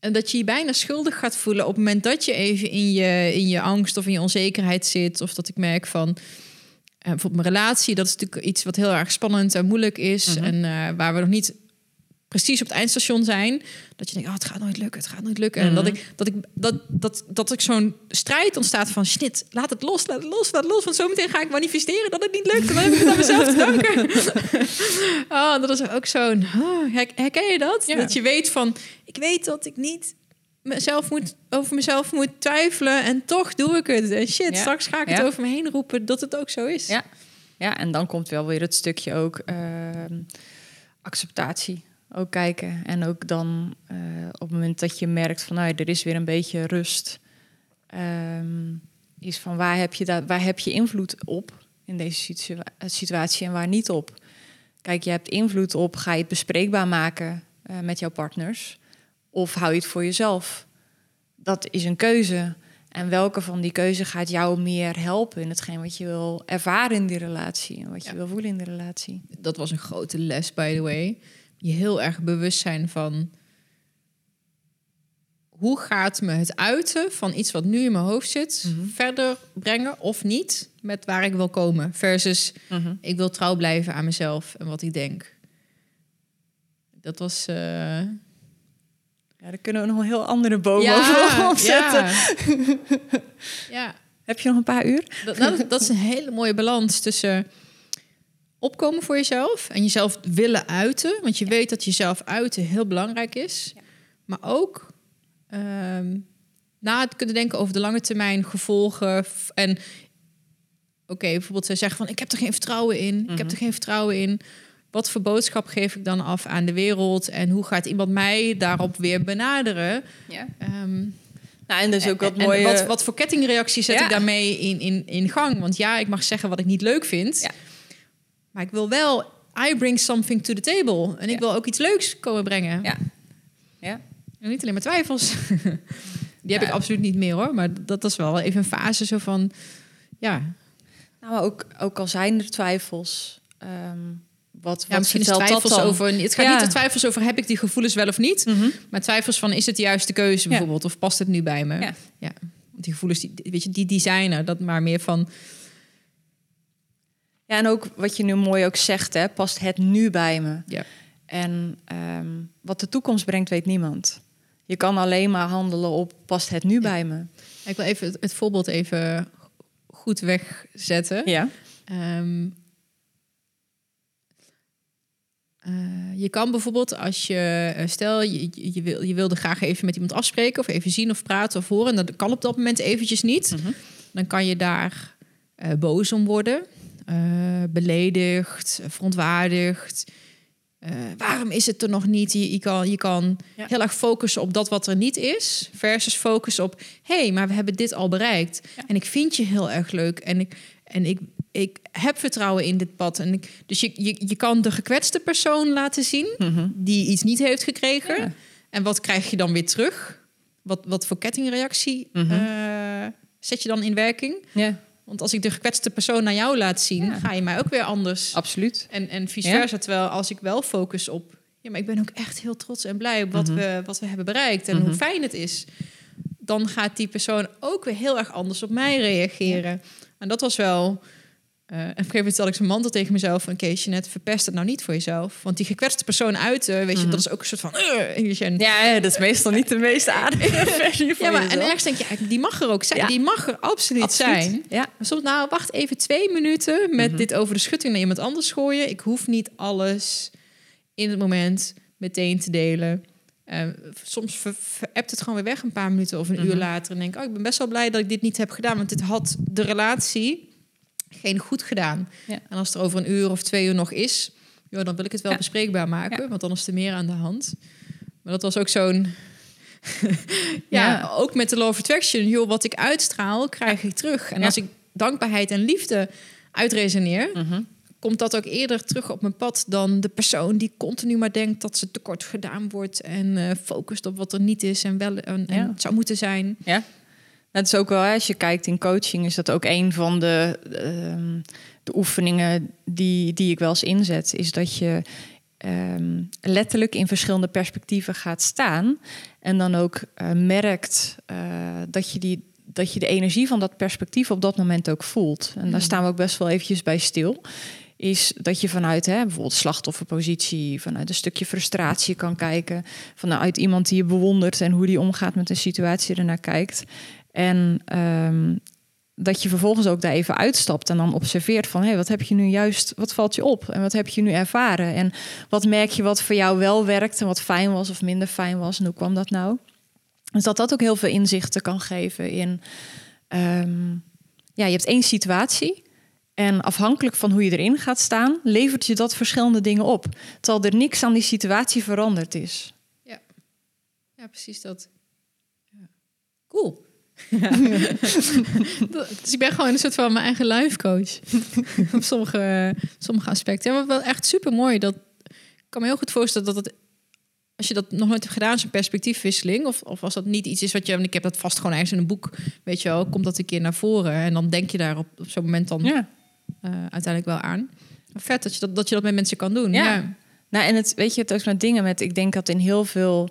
En dat je je bijna schuldig gaat voelen op het moment dat je even in je, in je angst of in je onzekerheid zit. Of dat ik merk van uh, bijvoorbeeld mijn relatie, dat is natuurlijk iets wat heel erg spannend en moeilijk is. Mhm. En uh, waar we nog niet precies op het eindstation zijn. Dat je denkt, oh, het gaat nooit lukken, het gaat nooit lukken. En dat mhm. ik, dat ik, dat, dat, dat ik zo'n strijd ontstaat van snit, laat het los, laat het los, laat het los. Want zometeen ga ik manifesteren dat het niet lukt. En dan heb ik het aan mezelf te danken. oh, dat is ook zo'n, oh, herken je dat? Dat je weet van, ik weet dat ik niet mezelf moet, over mezelf moet twijfelen en toch doe ik het. En shit, straks ga ik het over me heen roepen dat het ook zo is. Ja, ja en dan komt wel weer het stukje ook uh, acceptatie ook kijken. En ook dan uh, op het moment dat je merkt van nou, er is weer een beetje rust. Um, is van waar heb, je dat, waar heb je invloed op in deze situatie en waar niet op? Kijk, je hebt invloed op, ga je het bespreekbaar maken uh, met jouw partners? Of hou je het voor jezelf? Dat is een keuze. En welke van die keuze gaat jou meer helpen in hetgeen wat je wil ervaren in die relatie en wat je Ja. wil voelen in de relatie? Dat was een grote les, by the way. Je heel erg bewust zijn van hoe gaat me het uiten van iets wat nu in mijn hoofd zit Mhm. verder brengen of niet met waar ik wil komen. Versus ik wil trouw blijven aan mezelf en wat ik denk. Dat was. eh, Ja, daar kunnen we nog een heel andere boom ja, over opzetten. ja. ja. Heb je nog een paar uur? Dat, nou, dat is een hele mooie balans tussen opkomen voor jezelf en jezelf willen uiten. Want je weet dat jezelf uiten heel belangrijk is. Maar ook ehm, na het kunnen denken over de lange termijn gevolgen. En oké, bijvoorbeeld ze zeggen van ik heb er geen vertrouwen in. Ik heb er geen vertrouwen in. Wat voor boodschap geef ik dan af aan de wereld? En hoe gaat iemand mij daarop weer benaderen? Ja. Ehm, Nou, en dus ook wat en mooie... wat, wat voor kettingreactie zet Ja. ik daarmee in, in, in gang? Want ja, ik mag zeggen wat ik niet leuk vind. Ja. Maar ik wil wel... I bring something to the table. En ik wil ook iets leuks komen brengen. Ja. Ja. En niet alleen maar twijfels. Die heb ik absoluut niet meer hoor. Maar dat is wel even een fase zo van... Ja, Nou, ook, ook al zijn er twijfels... ehm, wat, ja wat dat twijfels dan? over... Het gaat Ja. niet de twijfels over heb ik die gevoelens wel of niet. Mhm. Maar twijfels van is het de juiste keuze bijvoorbeeld? Of past het nu bij me? Ja. ja. Want die gevoelens, die, weet je, die designer, dat maar meer van... Ja, en ook wat je nu mooi ook zegt, hè, past het nu bij me? Ja. En ehm, wat de toekomst brengt, weet niemand. Je kan alleen maar handelen op past het nu bij me. Ik wil even het, het voorbeeld even goed wegzetten. Ja. Ehm, eh, je kan bijvoorbeeld als je, eh, stel je, je, wil, je wilde graag even met iemand afspreken of even zien of praten of horen. En dat kan op dat moment eventjes niet. Mhm. Dan kan je daar eh, boos om worden, beledigd, verontwaardigd. Waarom is het er nog niet? Je, je kan, je kan Ja. heel erg focussen op dat wat er niet is, versus focussen op: hé, hey, maar we hebben dit al bereikt. Ja. En ik vind je heel erg leuk en ik, en ik, ik heb vertrouwen in dit pad. En ik, dus je, je, je kan de gekwetste persoon laten zien Mhm. die iets niet heeft gekregen. Ja. En wat krijg je dan weer terug? Wat, wat voor kettingreactie Mhm. eh, zet je dan in werking? ja, Want als ik de gekwetste persoon naar jou laat zien, Ja. ga je mij ook weer anders. absoluut. En, en vice versa. Terwijl als ik wel focus op... Ja, maar ik ben ook echt heel trots en blij op wat, Mhm. we, wat we hebben bereikt. En hoe fijn het is. Dan gaat die persoon ook weer heel erg anders op mij reageren. En dat was wel... eh, en op een gegeven moment ik zo'n mantel tegen mezelf van... Kees, je net verpest het nou niet voor jezelf. Want die gekwetste persoon uiten, weet je, Mhm. dat is ook een soort van... eh, en je- Ja, dat is meestal niet de meest aardige versie van ja, maar en jezelf. ergens denk je, die mag er ook zijn. Ja. Die mag er absoluut, Absoluut. zijn. Ja. Maar soms, nou, wacht even twee minuten met Mhm. dit over de schutting naar iemand anders gooien. Ik hoef niet alles in het moment meteen te delen. Eh, soms veräppt het gewoon weer weg een paar minuten of een Mhm. uur later. En denk ik, oh, ik ben best wel blij dat ik dit niet heb gedaan. Want dit had de relatie geen goed gedaan. Ja. En als het er over een uur of twee uur nog is... joh, dan wil ik het wel Ja. bespreekbaar maken. Want dan is er meer aan de hand. Maar dat was ook zo'n... ja, ook met de law of attraction. Joh, wat ik uitstraal, krijg ik terug. En als ik dankbaarheid en liefde uitresoneer... Mhm. komt dat ook eerder terug op mijn pad dan de persoon die continu maar denkt dat ze tekort gedaan wordt en eh, focust op wat er niet is en wel en, zou moeten zijn. Ja. Dat is ook wel, hè, als je kijkt in coaching, is dat ook een van de, ehm, de oefeningen die, die ik wel eens inzet. Is dat je ehm, letterlijk in verschillende perspectieven gaat staan. En dan ook eh, merkt eh, dat, je die, dat je de energie van dat perspectief op dat moment ook voelt. En daar Mhm. staan we ook best wel eventjes bij stil. Is dat je vanuit hè, bijvoorbeeld slachtofferpositie, vanuit een stukje frustratie kan kijken. Vanuit iemand die je bewondert en hoe die omgaat met een situatie ernaar kijkt. En ehm, dat je vervolgens ook daar even uitstapt en dan observeert van... hé, hey, wat heb je nu juist, wat valt je op? En wat heb je nu ervaren? En wat merk je wat voor jou wel werkt en wat fijn was of minder fijn was? En hoe kwam dat nou? Dus dat dat ook heel veel inzichten kan geven in... ehm, ja, je hebt één situatie... En afhankelijk van hoe je erin gaat staan, levert je dat verschillende dingen op. Terwijl er niks aan die situatie veranderd is. Ja, precies dat. Ja. Cool. dus ik ben gewoon een soort van mijn eigen life coach. Op sommige, sommige aspecten. Ja, maar wel echt super mooi. Dat, ik kan me heel goed voorstellen dat het als je dat nog nooit hebt gedaan, zo'n perspectiefwisseling, of, of als dat niet iets is wat je, want ik heb dat vast gewoon ergens in een boek, weet je wel, komt dat een keer naar voren en dan denk je daar op, op zo'n moment dan Ja. eh, uiteindelijk wel aan. Vet dat je dat, dat je dat met mensen kan doen. Ja. Ja. Nou, en het, weet je, het ook met dingen met, ik denk dat in heel veel,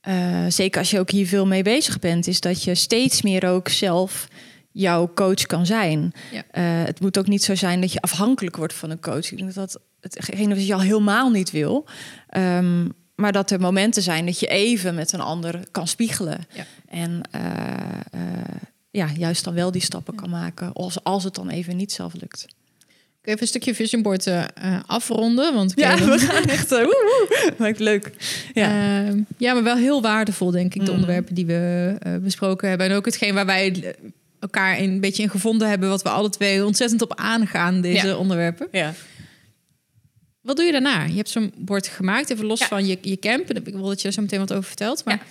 eh, zeker als je ook hier veel mee bezig bent, is dat je steeds meer ook zelf jouw coach kan zijn. Ja. Eh, het moet ook niet zo zijn dat je afhankelijk wordt van een coach. Ik denk dat dat hetgene wat je al helemaal niet wil. Ehm, maar dat er momenten zijn dat je even met een ander kan spiegelen. Ja. En eh, ja, juist dan wel die stappen kan maken. Als, als het dan even niet zelf lukt. Even een stukje vision board eh, afronden, want Ja, we gaan echt... Lijkt leuk. Ja. Ehm, ja, maar wel heel waardevol, denk ik, de Mm. onderwerpen die we besproken hebben. En ook hetgeen waar wij elkaar in, een beetje in gevonden hebben, wat we alle twee ontzettend op aangaan, deze Ja. onderwerpen. ja. Wat doe je daarna? Je hebt zo'n bord gemaakt, even los Ja. van je, je camp. Ik wil dat je er zo meteen wat over vertelt. Maar Ja.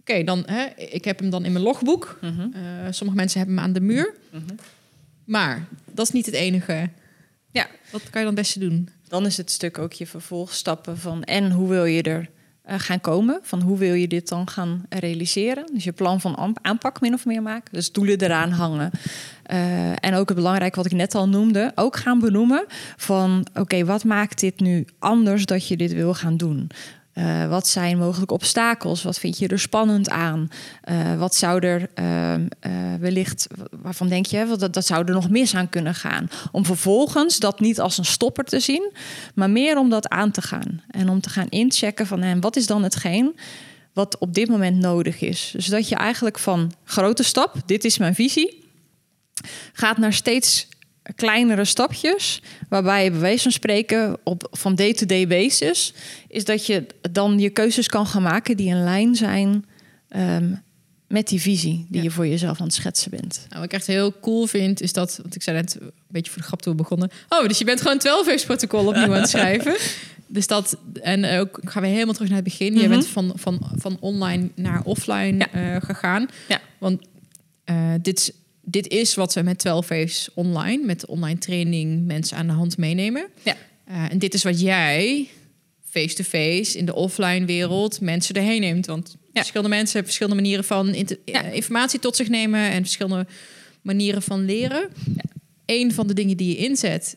oké, dan hè, ik heb hem dan in mijn logboek. Mhm. Sommige mensen hebben hem aan de muur. Mhm. Maar dat is niet het enige. Ja. Wat kan je dan het beste doen? Dan is het stuk ook je vervolgstappen van en hoe wil je er eh, gaan komen? Van hoe wil je dit dan gaan realiseren? Dus je plan van aan- aanpak min of meer maken. Dus doelen eraan hangen. Eh, en ook het belangrijke wat ik net al noemde, ook gaan benoemen van oké, wat maakt dit nu anders dat je dit wil gaan doen? Eh, wat zijn mogelijke obstakels? Wat vind je er spannend aan? Eh, wat zou er ehm, eh, wellicht, waarvan denk je, dat, dat zou er nog mis aan kunnen gaan? Om vervolgens dat niet als een stopper te zien, maar meer om dat aan te gaan. En om te gaan inchecken van en wat is dan hetgeen wat op dit moment nodig is. Dus dat je eigenlijk van grote stap, dit is mijn visie, gaat naar steeds kleinere stapjes, waarbij je bij wijze van spreken op van day-to-day basis, is dat je dan je keuzes kan gaan maken die in lijn zijn ehm, met die visie die Ja. je voor jezelf aan het schetsen bent. Nou, wat ik echt heel cool vind, is dat... Want ik zei net een beetje voor de grap toen we begonnen. Oh, dus je bent gewoon 12 protocol opnieuw aan het schrijven. Dus dat... En ook gaan we helemaal terug naar het begin. Je Mhm. bent van, van, van online naar offline eh, gegaan. Ja. Want eh, dit, is- dit is wat we met 12 Waves online... met online training mensen aan de hand meenemen. Ja. Eh, en dit is wat jij face-to-face in de offline wereld mensen erheen neemt. Want verschillende mensen hebben verschillende manieren van Ja. eh, informatie tot zich nemen en verschillende manieren van leren. Een van de dingen die je inzet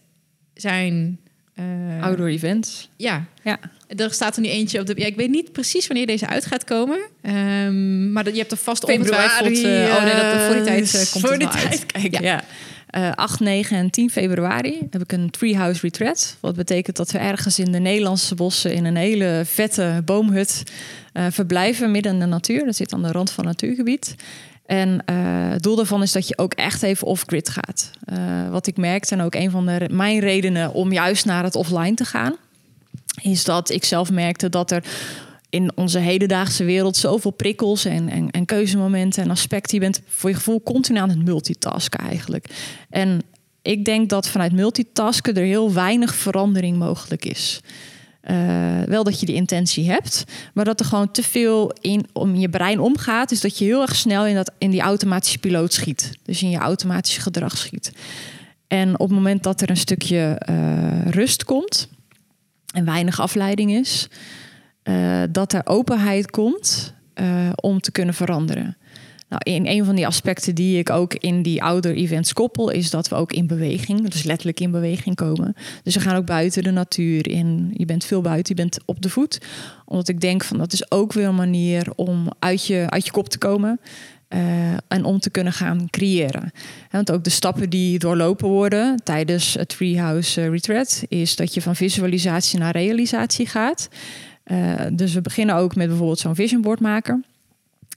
zijn. eh, Outdoor events. Ja, Ja. Er staat er nu eentje op de. Ja, ik weet niet precies wanneer deze uit gaat komen. ehm, maar dat, je hebt er vast ongetwijfeld. eh, oh nee, dat, voor die tijd eh, komt voor het die tijd, uit. Kijk, Ja. ja. Eh, 8, 9 en 10 februari heb ik een Treehouse Retreat. Wat betekent dat we ergens in de Nederlandse bossen in een hele vette boomhut eh, verblijven midden in de natuur. Dat zit aan de rand van een natuurgebied. En eh, het doel daarvan is dat je ook echt even off-grid gaat. Eh, wat ik merkte en ook een van de, mijn redenen om juist naar het offline te gaan, is dat ik zelf merkte dat er in onze hedendaagse wereld zoveel prikkels en, en, en keuzemomenten en aspecten. Je bent voor je gevoel continu aan het multitasken eigenlijk. En ik denk dat vanuit multitasken er heel weinig verandering mogelijk is. Eh, wel dat je die intentie hebt, maar dat er gewoon te veel in om je brein omgaat. Dus dat je heel erg snel in, dat, in die automatische piloot schiet. Dus in je automatische gedrag schiet. En op het moment dat er een stukje eh, rust komt en weinig afleiding is, eh, dat er openheid komt eh, om te kunnen veranderen. Nou, in een van die aspecten die ik ook in die outdoor events koppel, is dat we ook in beweging, dus letterlijk in beweging komen. Dus we gaan ook buiten de natuur in. Je bent veel buiten, je bent op de voet. Omdat ik denk van dat is ook weer een manier om uit je, uit je kop te komen. Eh, en om te kunnen gaan creëren. Want ook de stappen die doorlopen worden tijdens het Treehouse eh, Retreat, is dat je van visualisatie naar realisatie gaat. Eh, dus we beginnen ook met bijvoorbeeld zo'n vision board maken.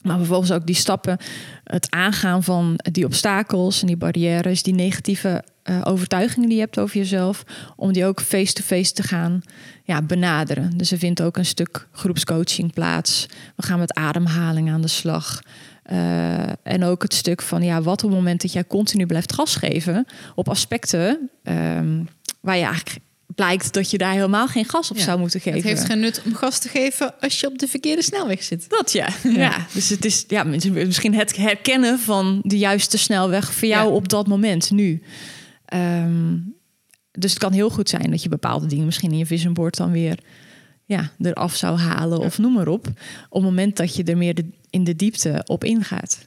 Maar vervolgens ook die stappen, het aangaan van die obstakels en die barrières, die negatieve overtuigingen die je hebt over jezelf, om die ook face-to-face te gaan ja, benaderen. Dus er vindt ook een stuk groepscoaching plaats. We gaan met ademhaling aan de slag. Eh, en ook het stuk van ja, wat op het moment dat jij continu blijft gas geven op aspecten ehm, waar je eigenlijk blijkt dat je daar helemaal geen gas op Ja. zou moeten geven. Het heeft geen nut om gas te geven als je op de verkeerde snelweg zit. Dat ja. ja. Dus het is ja, misschien het herkennen van de juiste snelweg voor jou Ja. op dat moment nu. Ehm, dus het kan heel goed zijn dat je bepaalde dingen misschien in je vision board dan weer ja, eraf zou halen of noem maar op. Op het moment dat je er meer de, in de diepte op ingaat.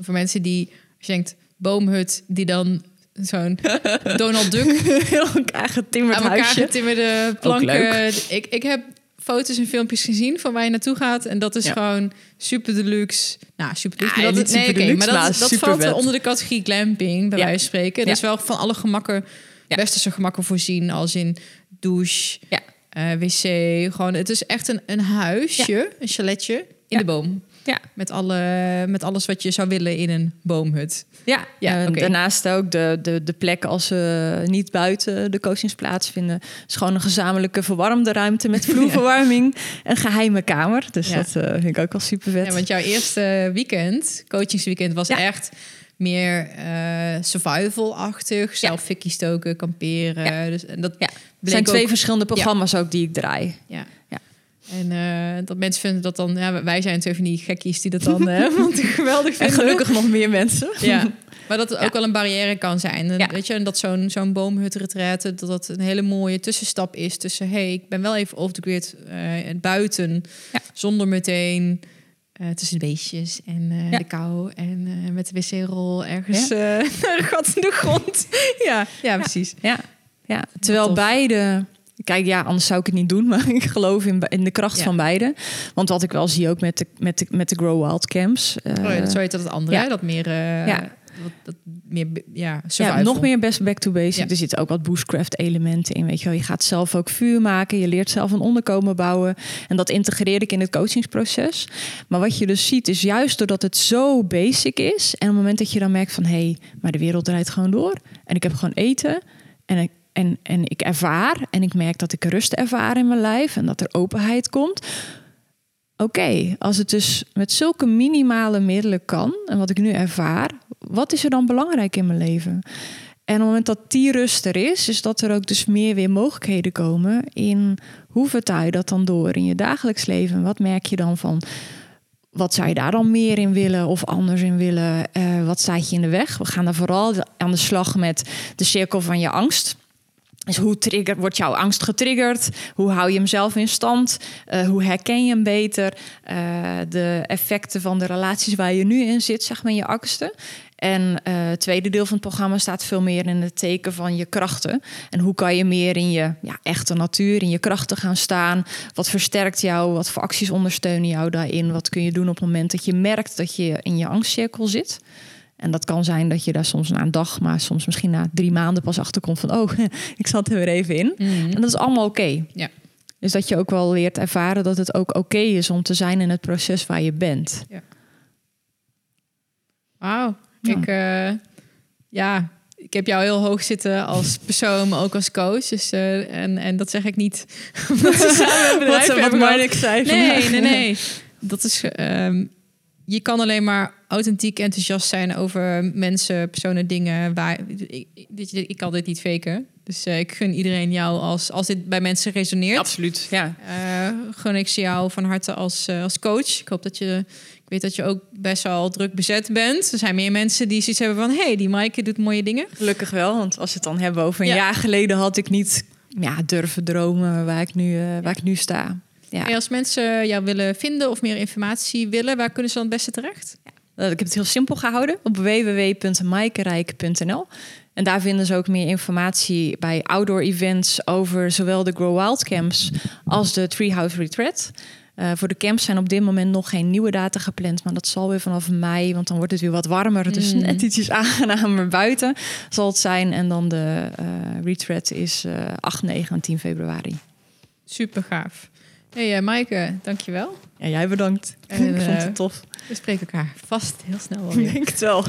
Voor mensen die, als je denkt, boomhut, die dan zo'n Donald Duck Heel elkaar getimmerd aan elkaar huisje. getimmerde planken. Ik, ik heb foto's en filmpjes gezien van waar je naartoe gaat. En dat is Ja. gewoon super deluxe. Nou, super deluxe. Ah, maar dat, niet nee, super deluxe, maar dat, maar dat valt onder de categorie glamping, bij Ja. wijze van spreken. Ja. Dus wel van alle gemakken, westerse gemakken voorzien. Als in douche, Ja. eh, wc. Gewoon, het is echt een, een huisje, een chaletje in de boom. Ja. Met, alle, met alles wat je zou willen in een boomhut. Ja, Ja, en oké. daarnaast ook de, de, de plek als ze niet buiten de coachings plaatsvinden. Is gewoon een gezamenlijke verwarmde ruimte met vloerverwarming. Een geheime kamer. Dus Ja. dat eh, vind ik ook wel super vet. Ja, want jouw eerste weekend, coachingsweekend, was Ja. echt meer eh, survival-achtig. Zelf fikkie stoken, kamperen. Ja. Dus, en dat Ja. zijn twee ook- verschillende programma's ook die ik draai. Ja. Ja. En eh, dat mensen vinden dat dan... Ja, wij zijn twee van die gekkies die dat dan want geweldig En vinden. gelukkig nog meer mensen. Ja. Maar dat het Ja. ook wel een barrière kan zijn. En, Ja. Weet je, en dat zo'n zo'n boomhutretraite, dat dat een hele mooie tussenstap is tussen... hey, ik ben wel even off the grid eh, buiten, Ja. zonder meteen... tussen de beestjes en Ja. de kou en met de wc-rol ergens naar een gat in de grond. ja, ja, precies. Ja, ja. terwijl tof. beide... Kijk, ja, anders zou ik het niet doen. Maar ik geloof in, in de kracht Ja. van beide. Want wat ik wel zie ook met de, met de, met de Grow Wild Camps. eh, Oh ja, zo heet dat het andere, ja. dat meer... eh, Ja. wat, dat meer ja. Ja, nog meer best back to basic. Ja. Er zitten ook wat bushcraft elementen in. Weet je, wel. je gaat zelf ook vuur maken. Je leert zelf een onderkomen bouwen. En dat integreer ik in het coachingsproces. Maar wat je dus ziet is juist doordat het zo basic is. En op het moment dat je dan merkt van... hé, hey, maar de wereld draait gewoon door. En ik heb gewoon eten. En ik, en, en ik ervaar. En ik merk dat ik rust ervaar in mijn lijf. En dat er openheid komt. Oké, als het dus met zulke minimale middelen kan... en wat ik nu ervaar... wat is er dan belangrijk in mijn leven? En op het moment dat die rust er is, is dat er ook dus meer weer mogelijkheden komen in hoe vertaal je dat dan door in je dagelijks leven? Wat merk je dan van? Wat zou je daar dan meer in willen of anders in willen? Eh, wat staat je in de weg? We gaan daar vooral aan de slag met de cirkel van je angst. Dus hoe trigger, wordt jouw angst getriggerd? Hoe hou je hem zelf in stand? Eh, hoe herken je hem beter? Eh, de effecten van de relaties waar je nu in zit, zeg maar, in je angsten. En eh, het tweede deel van het programma staat veel meer in het teken van je krachten. En hoe kan je meer in je ja, echte natuur, in je krachten gaan staan? Wat versterkt jou? Wat voor acties ondersteunen jou daarin? Wat kun je doen op het moment dat je merkt dat je in je angstcirkel zit? En dat kan zijn dat je daar soms na een dag, maar soms misschien na drie maanden pas achterkomt van, oh, ik zat er weer even in. En dat is allemaal oké. Ja. Dus dat je ook wel leert ervaren dat het ook oké is om te zijn in het proces waar je bent. Wauw. Ja. Ik, eh, ja, ik heb jou heel hoog zitten als persoon, maar ook als coach. Dus, eh, en, en dat zeg ik niet. Wat, wat gehad. Marnik zei Nee, nee, nee. Dat is. ehm, je kan alleen maar authentiek enthousiast zijn over mensen, personen, dingen. Waar, ik, dit, ik kan dit niet faken. Dus eh, ik gun iedereen jou als, als dit bij mensen resoneert. Absoluut, ja. Eh, gun ik ze jou van harte als, eh, als coach. Ik hoop dat je. Ik weet dat je ook best wel druk bezet bent. Er zijn meer mensen die zoiets hebben van: hé, hey, die Maaike doet mooie dingen. Gelukkig wel, want als we het dan hebben over een Ja. jaar geleden had ik niet ja, durven dromen waar ik nu, waar ik nu sta. Ja. En als mensen jou willen vinden of meer informatie willen, waar kunnen ze dan het beste terecht? Eh, Ik heb het heel simpel gehouden op www.maaikerijke.nl. En daar vinden ze ook meer informatie bij outdoor events over zowel de Grow Wild Camps als de Treehouse Retreat. Eh, voor de camps zijn op dit moment nog geen nieuwe data gepland, maar dat zal weer vanaf mei, want dan wordt het weer wat warmer. Dus Mm. net ietsjes aangenamer buiten zal het zijn. En dan de eh, retreat is eh 8, 9 en 10 februari. Super gaaf. Hey uh, Maaike, dankjewel. Ja, jij bedankt. En, Ik vond eh, het tof. We spreken elkaar vast heel snel wel Ik weer. denk het wel.